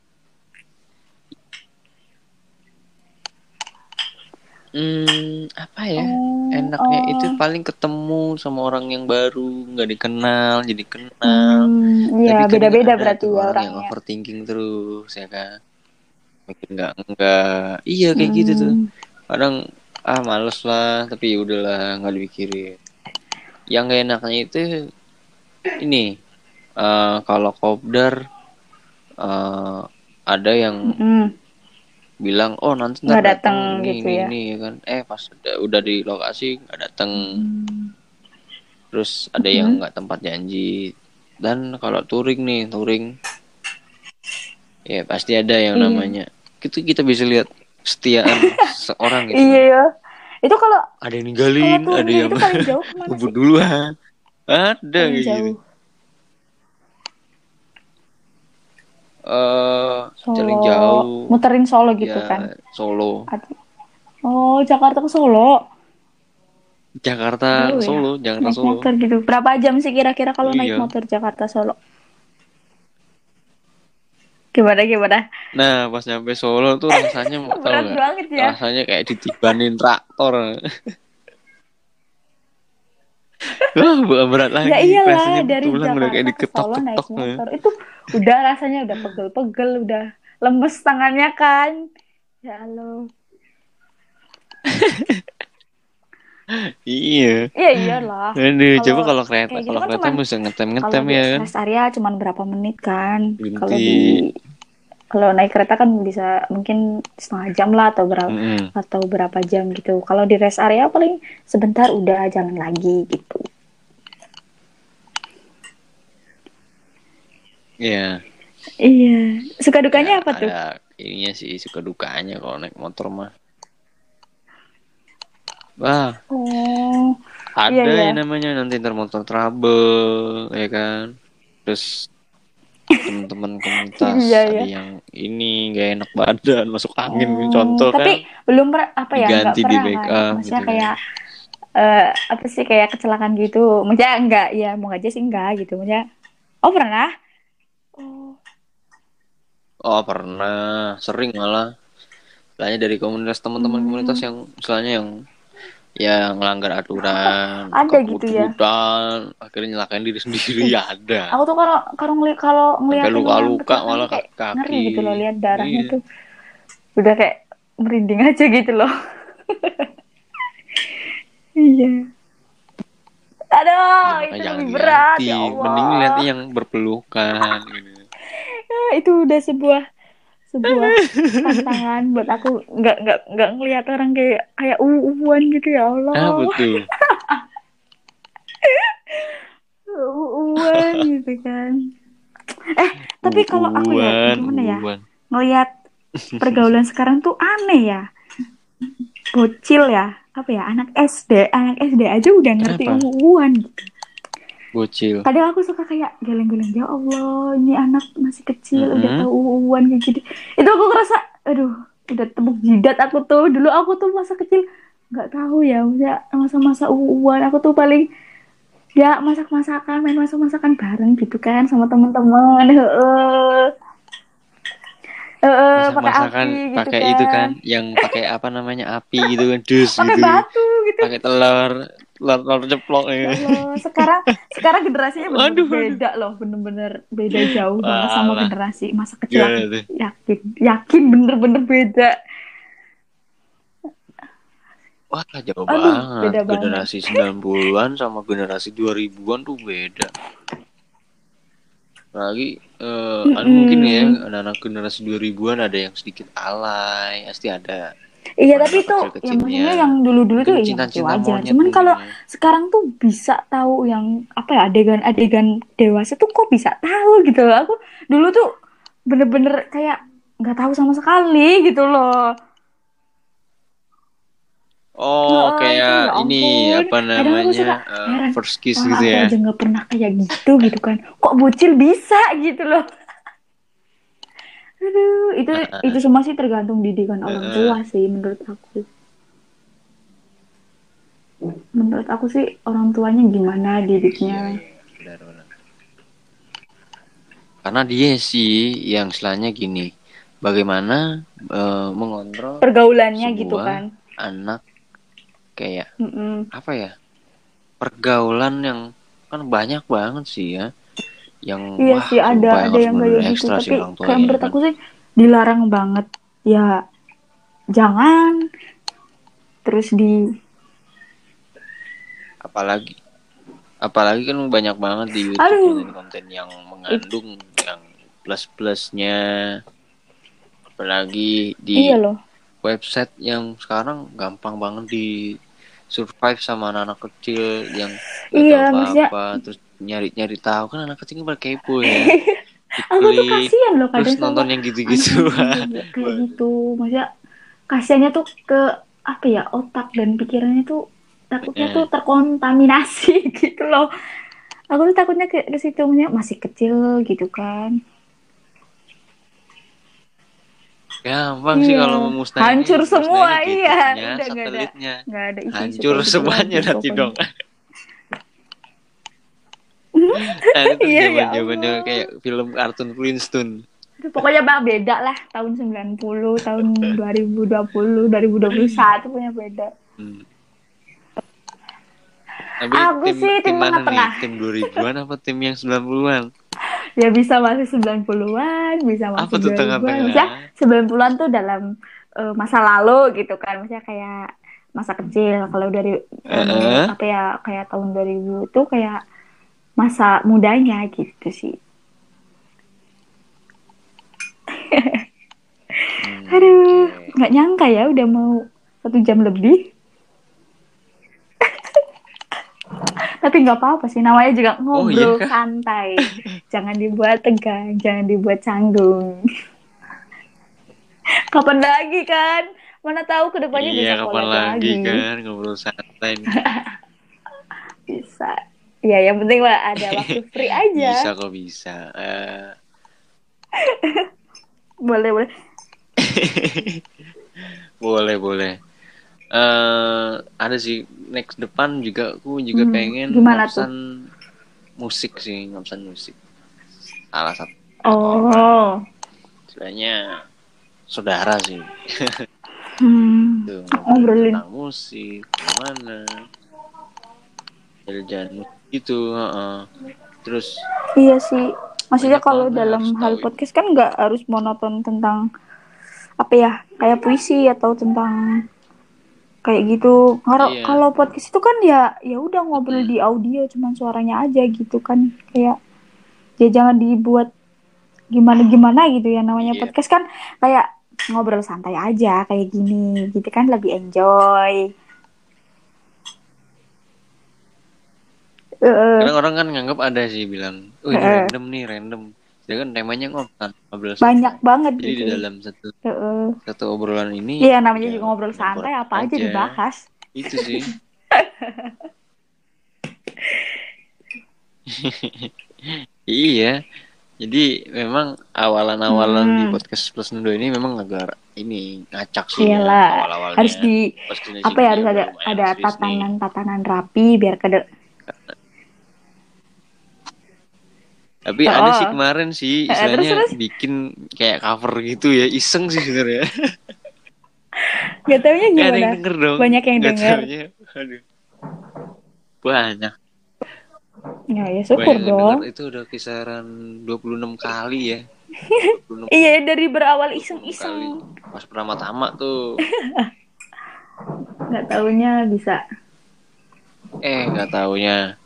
Hmm, apa ya? Oh, Enaknya oh. itu paling ketemu sama orang yang baru, nggak dikenal, jadi kenal. Hmm, iya, Tapi beda-beda berarti ya orang yang orangnya. overthinking terus, ya kan? Mikir nggak enggak, iya kayak gitu tuh. Hmm. Kadang ah males lah, tapi ya udahlah nggak dipikirin. Yang gak enaknya itu ini eh, kalau kopdar eh, ada yang Mm-mm. Bilang oh nanti Nggak datang gitu ini, ya. ini, ya kan eh pas udah, udah di lokasi nggak datang Hmm. terus ada yang nggak tempat janji dan kalau touring nih touring ya pasti ada yang Iya. namanya itu kita bisa lihat kesetiaan [LAUGHS] seorang gitu Iya ya. Itu kalau ada yang ninggalin ada yang jauh kebut [LAUGHS] sih? duluan ada jauh. Solo. jauh Muterin Solo gitu ya kan. Solo Oh, Jakarta ke Solo. Jakarta ya? Solo Jakarta Naik Solo motor gitu. Berapa jam sih kira-kira kalau naik Iya. motor Jakarta Solo? Gimana gimana? nah pas nyampe Solo tuh rasanya mau tahu [LAUGHS] Berat banget ya. rasanya kayak ditibanin traktor [LAUGHS] Wah, bukan berat lagi. Ya iyalah Rasanya dari pulang udah kayak Jakarta ke Solo naik motor itu udah rasanya udah pegel-pegel, udah lemes tangannya kan. Ya Allah. Iya. Iya iyalah. Aduh, Kalau coba kalau kereta, gitu kalau kan kereta cuman- mesti ngetem-ngetem ya kan. rest area cuma berapa menit kan. Kalau di kalau naik kereta kan bisa mungkin setengah jam lah atau berapa Mm-mm. atau berapa jam gitu. Kalau di rest area paling sebentar udah jalan lagi gitu. Iya. Iya. Suka dukanya Ya, apa tuh? Ininya sih suka dukanya kalau naik motor mah. Wah, Oh, ada Iya, iya. yang namanya nanti ntar motor trouble, ya kan. Terus teman-teman komunitas Iya, ada iya. yang ini nggak enak badan, masuk angin oh. contoh Tapi kan. belum per, apa ya? Diganti di pernah backup kan? Maksudnya gitu kayak eh apa sih kayak kecelakaan gitu. Maksudnya enggak ya, mau aja sih enggak gitu. Maksudnya Oh, pernah? Oh. Oh pernah, sering malah. Misalnya dari komunitas teman-teman Hmm. komunitas yang misalnya yang yang melanggar aturan, Ada gitu ya? kebut-kebutan, akhirnya nyelakain diri sendiri ya [LAUGHS] ada. Aku tuh kalau kalau ngeli kalau Sampai luka-luka malah kayak kaki ngeri gitu loh lihat darahnya Iya. tuh. Udah kayak merinding [LAUGHS] aja gitu loh. [LAUGHS] iya. Aduh, Ya, itu lebih berat ya Allah. Mending lihatnya yang berpelukan. Gitu. Ya, itu udah sebuah sebuah tantangan buat aku nggak nggak nggak ngelihat orang kayak kayak uuan gitu ya Allah. Ah betul. [LAUGHS] uuan gitu kan. Eh, tapi kalau aku ya gimana ya? ngelihat pergaulan sekarang tuh aneh ya bocil ya apa ya anak SD anak SD aja udah ngerti uuan gitu Bocil. kadang aku suka kayak geleng-geleng ya Allah ini anak masih kecil udah Mhm. tahu uuan kayak gitu itu aku ngerasa aduh udah tepuk jidat aku tuh dulu aku tuh masa kecil nggak tahu ya masa-masa uuan aku tuh paling ya masak-masakan main masak-masakan bareng gitu kan sama teman-teman heeh Heeh, pakai api gitu pakai kan. itu kan yang pakai apa namanya api gitu kan dus [LAUGHS] pakai gitu. batu gitu Pakai telur, telur ceplok Ya ya. Sekarang sekarang generasinya bener Waduh, waduh. beda loh bener-bener beda jauh banget sama Walah. generasi masa kecil Gimana aku tuh? yakin yakin bener-bener beda Wah, jauh Aduh, banget. beda banget. Generasi 90-an sama generasi 2000-an tuh beda. Lagi eh anu Mm-mm. mungkin ya anak-anak generasi 2000-an ada yang sedikit alay, pasti ada. Iya tapi itu yang kecil-kecilnya. maksudnya yang dulu-dulu tuh Mungkin ya cinta-cinta wajar cuman kalau ya. sekarang tuh bisa tahu yang apa ya adegan-adegan dewasa tuh kok bisa tahu gitu loh aku dulu tuh bener-bener kayak nggak tahu sama sekali gitu loh Oh, Heeh, kayak ya ini apa aku namanya? suka heran. first kiss gitu aku ya. aja nggak pernah kayak gitu gitu kan kok bocil bisa gitu loh aduh itu itu semua sih tergantung didikan orang Heeh. tua sih menurut aku menurut aku sih orang tuanya gimana Iya, didiknya iya, benar, benar. Karena dia sih yang istilahnya gini, bagaimana eh, mengontrol pergaulannya gitu kan anak kayak Mm-mm. apa ya pergaulan yang kan banyak banget sih ya yang iya wah sih ada sumpah ada yang kayak gitu. tapi tuanya menurut kan. aku sih dilarang banget. Ya jangan. Terus di apalagi apalagi kan banyak banget di YouTube Aduh. konten-konten yang mengandung yang plus plusnya apalagi di iya loh. website yang sekarang gampang banget di survive sama anak-anak kecil yang Iya, tahu maksudnya- apa-apa terus nyari-nyari tahu kan anak kecil pada kepo ya [LAUGHS] aku tuh kasihan loh terus kadang sama nonton yang gitu-gitu anak-anak kayak gitu maksudnya kasihannya tuh ke apa ya otak dan pikirannya tuh takutnya Eh. tuh terkontaminasi [LAUGHS] gitu loh aku tuh takutnya ke, ke situ masih kecil gitu kan gampang sih Iya. kalau memusnahin Hancur semua, iya. Udah ada. satelitnya nggak ada isu hancur semuanya nanti dong. [LAUGHS] nah, itu Iya, ya zaman zamannya Allah. kayak film kartun Flintstone pokoknya bang beda lah tahun 90 tahun 2020 2021 punya beda Hmm. Tapi Aku tim, sih tim mana nih? tengah-tengah. Tim 2000-an apa tim yang 90-an? [LAUGHS] ya bisa masih 90-an bisa masih Apa tuh 2000-an tengah-tengah? Maksudnya 90-an tuh dalam eh, masa lalu gitu kan maksudnya kayak masa kecil kalau dari eh, Heeh. apa ya kayak tahun 2000 itu kayak masa mudanya gitu sih Hmm, [LAUGHS] aduh nggak nyangka ya udah mau satu jam lebih [LAUGHS] tapi nggak apa-apa sih namanya juga Oh, ngobrol iya kah? santai [LAUGHS] jangan dibuat tegang jangan dibuat canggung kapan lagi kan mana tahu ke depannya iya, bisa kapan lagi, lagi. kan ngobrol santai. Bisa. Ya, yang penting lah ada [LAUGHS] waktu free aja. bisa kok bisa. Eh, [LAUGHS] Boleh, boleh. [LAUGHS] boleh boleh. Eh ada sih next depan juga aku juga Hmm, pengen gimana ngabsen musik sih ngabsen musik. Salah satu Oh. sebenarnya saudara sih. Hmm. Tuh, Ngobrolin. tentang musik, gimana? Jalan-jalan itu, heeh. Terus Iya sih. Maksudnya kalau dalam hal podcast kan nggak harus monoton tentang apa ya, kayak puisi atau tentang kayak gitu. Kalau Iya. kalau podcast itu kan ya ya udah ngobrol Hmm. di audio cuman suaranya aja gitu kan. Kayak ya jangan dibuat gimana-gimana gitu ya namanya Iya. podcast kan kayak ngobrol santai aja kayak gini gitu kan lebih enjoy. Heeh. kadang orang kan nganggap ada sih bilang, oh ini random nih random. Sedangkan temanya ngobrol ngobrol banyak santai. banget Jadi di gitu. dalam satu Heeh. satu obrolan ini Iya namanya ya, juga ngobrol santai apa aja aja. dibahas. Itu sih. [LAUGHS] [LAUGHS] iya. Jadi memang awalan-awalan Hmm. di podcast plus Nudo ini memang agak ini ngacak sih ya, Iyalah, awal-awalnya. harus di apa ya harus ada ada tatanan-tatanan rapi biar ke Tapi Oh. ada sih kemarin sih Eh, [LAUGHS] terus, istilahnya terus? bikin kayak cover gitu ya, iseng sih sebenarnya. [LAUGHS] Gak taunya Gak ada gimana? yang denger dong. Banyak yang Nggak denger. taunya, aduh. Banyak. Ya ya syukur Banyak dong. denger itu udah kisaran 26 kali ya. 26 [LAUGHS] Iya dari berawal iseng-iseng. Pas pertama-tama tuh. Gak taunya bisa. Eh nggak taunya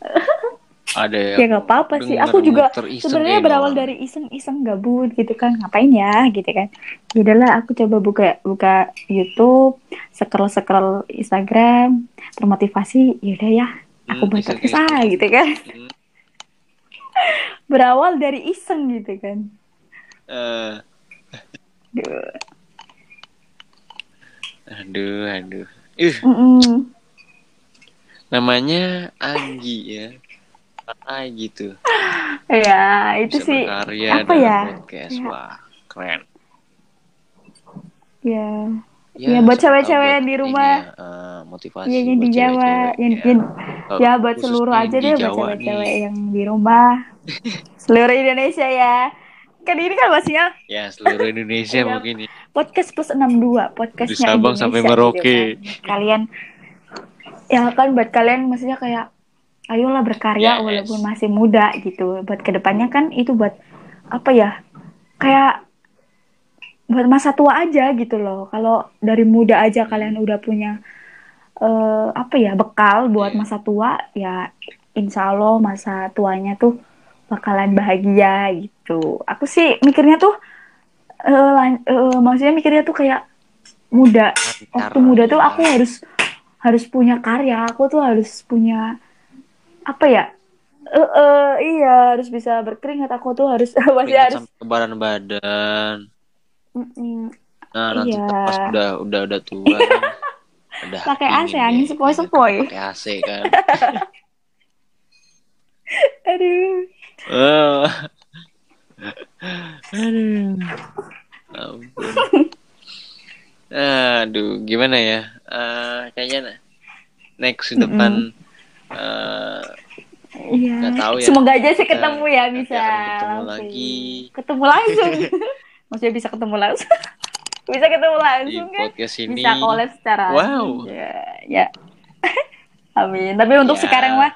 ada Ya gak apa-apa sih. Aku juga sebenarnya berawal dari iseng-iseng gabut gitu kan. Ngapain ya gitu kan. Yaudahlah aku coba buka buka YouTube, scroll-scroll Instagram, termotivasi. Yaudah ya, aku Hmm, buat podcast ah iseng. gitu kan. Hmm, [LAUGHS] Berawal dari iseng gitu kan. eh, Duh. aduh, aduh. Ih, Mm-mm. namanya Anggi ya. Anggi tuh. Ya, itu Bisa sih apa ya? podcast. Ya. Wah, keren. Ya, Ya, buat siapa tahu cewek-cewek buat yang di ini rumah. ya, eh, motivasi ya yang di Jawa, cewek-cewek, yang, ya. Kalau ya buat seluruh aja deh buat cewek-cewek yang di rumah. [LAUGHS] seluruh Indonesia ya. Kan ini kan maksudnya Ya, seluruh Indonesia Iya. mungkin ya. podcast plus 62, podcastnya Sabang Indonesia sampai gitu Merauke. kan. Kalian ya kan buat kalian maksudnya kayak ayolah berkarya Yes. walaupun masih muda gitu. Buat ke depannya kan itu buat apa ya? Kayak buat masa tua aja gitu loh. Kalau dari muda aja Hmm. kalian udah punya eh, apa ya bekal buat Iya. masa tua ya insya Allah masa tuanya tuh bakalan bahagia gitu. Aku sih mikirnya tuh eh, lan- eh, maksudnya mikirnya tuh kayak muda waktu Lancar. muda tuh aku harus harus punya karya aku tuh harus punya apa ya Eh, eh, iya harus bisa berkeringat aku tuh harus [LAUGHS] masih harus sampai ke badan-badan. Mm-mm. Nah, nanti Iya. pas udah udah udah tua kan. Udah pakai AC angin ya. sepoi-sepoi Pakai AC kan. [LAUGHS] aduh Oh. [LAUGHS] Aduh. Ampun. Aduh, gimana ya? Eh, kayaknya next depan eh, iya Nggak tahu ya. semoga aja sih ketemu ya bisa ketemu langsung. lagi. ketemu langsung [LAUGHS] maksudnya bisa ketemu langsung [LAUGHS] bisa ketemu di langsung kan podcast ini. bisa collab secara Wow. ya, ya. [LAUGHS] amin tapi untuk Ya. sekarang mah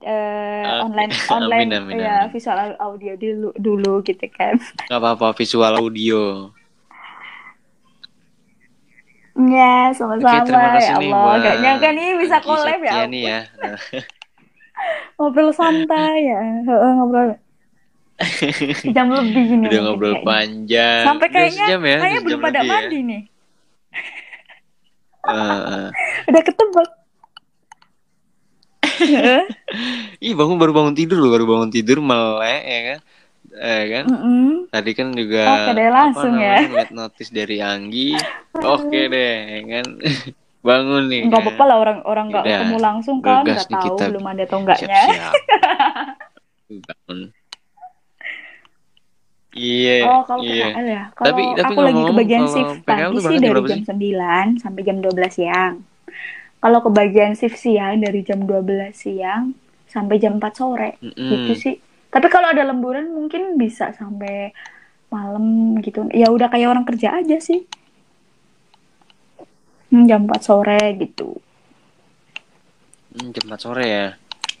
eh, Oke. online Amin, online amin, ya amin. visual audio dulu dulu gitu kan Nggak apa-apa visual audio. Ya Oke, sama-sama terima kasih ya nih Allah buat gak nyangka nih bisa collab ya ampun. ya. Nah, ngobrol santai ya Heeh, ngobrol [LAUGHS] jam lebih gini udah ngobrol kayaknya. panjang. sampai kayaknya ya, kayaknya belum pada ya. mandi nih eh. [LAUGHS] udah ketebak. [LAUGHS] Ih bangun baru bangun tidur loh baru bangun tidur melek ya kan eh kan? Mm-mm. tadi kan juga Oke deh, langsung apa ya. namanya, ngeliat notis dari Anggi. Oke deh kan? [LAUGHS] Bangun nih nggak kan. apa-apa lah orang orang nggak ketemu langsung kan nggak tahu kita. belum ada atau enggaknya [LAUGHS] bangun. Iya oh kalau PKL ya. Kalau Tapi- tapi aku lagi kebagian kalau shift pagi sih jam dari jam 9 sampai jam 12 siang. Kalau kebagian shift siang dari jam 12 siang sampai jam 4 sore Mm-mm. gitu sih tapi kalau ada lemburan mungkin bisa sampai malam gitu. Ya udah kayak orang kerja aja sih. Hmm, jam 4 sore gitu. Hmm, jam 4 sore ya?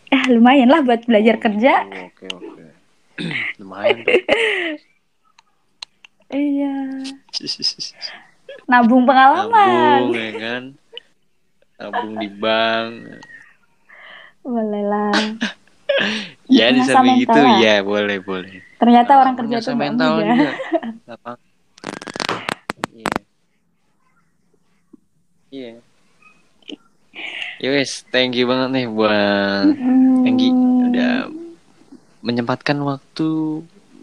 Eh lumayan lah buat belajar kerja. Oh, oke oke. [CLEARS THROAT] Lumayan. [LAUGHS] Iya. [LAUGHS] Nabung pengalaman. Nabung ya kan? Nabung di bank. Boleh lah [LAUGHS] [LAUGHS] ya di samping mental itu lah. ya boleh boleh ternyata Nah, orang kerja nggak mental juga [LAUGHS] Gampang. iya iya Ya wes, thank you banget nih buat Hmm. Enggi udah menyempatkan waktu,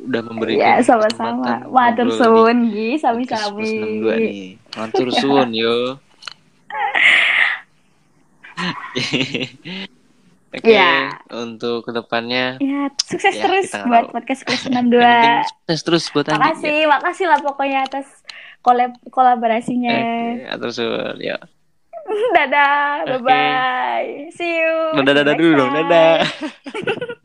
udah memberikan ya sama-sama matur suwun Gi sami-sami podcast 62 nih. Matur [LAUGHS] suwun yo. Oke, Ya. untuk ke depannya ya sukses Ya, terus buat tahu. podcast [LAUGHS] kelas yang 62 penting sukses terus buat Anggi. makasih makasih lah pokoknya atas kolab kolaborasinya Oke, atur suwun ya. [LAUGHS] dadah Oke. bye bye see you Dadah dadah Next dulu dong, dadah. [LAUGHS]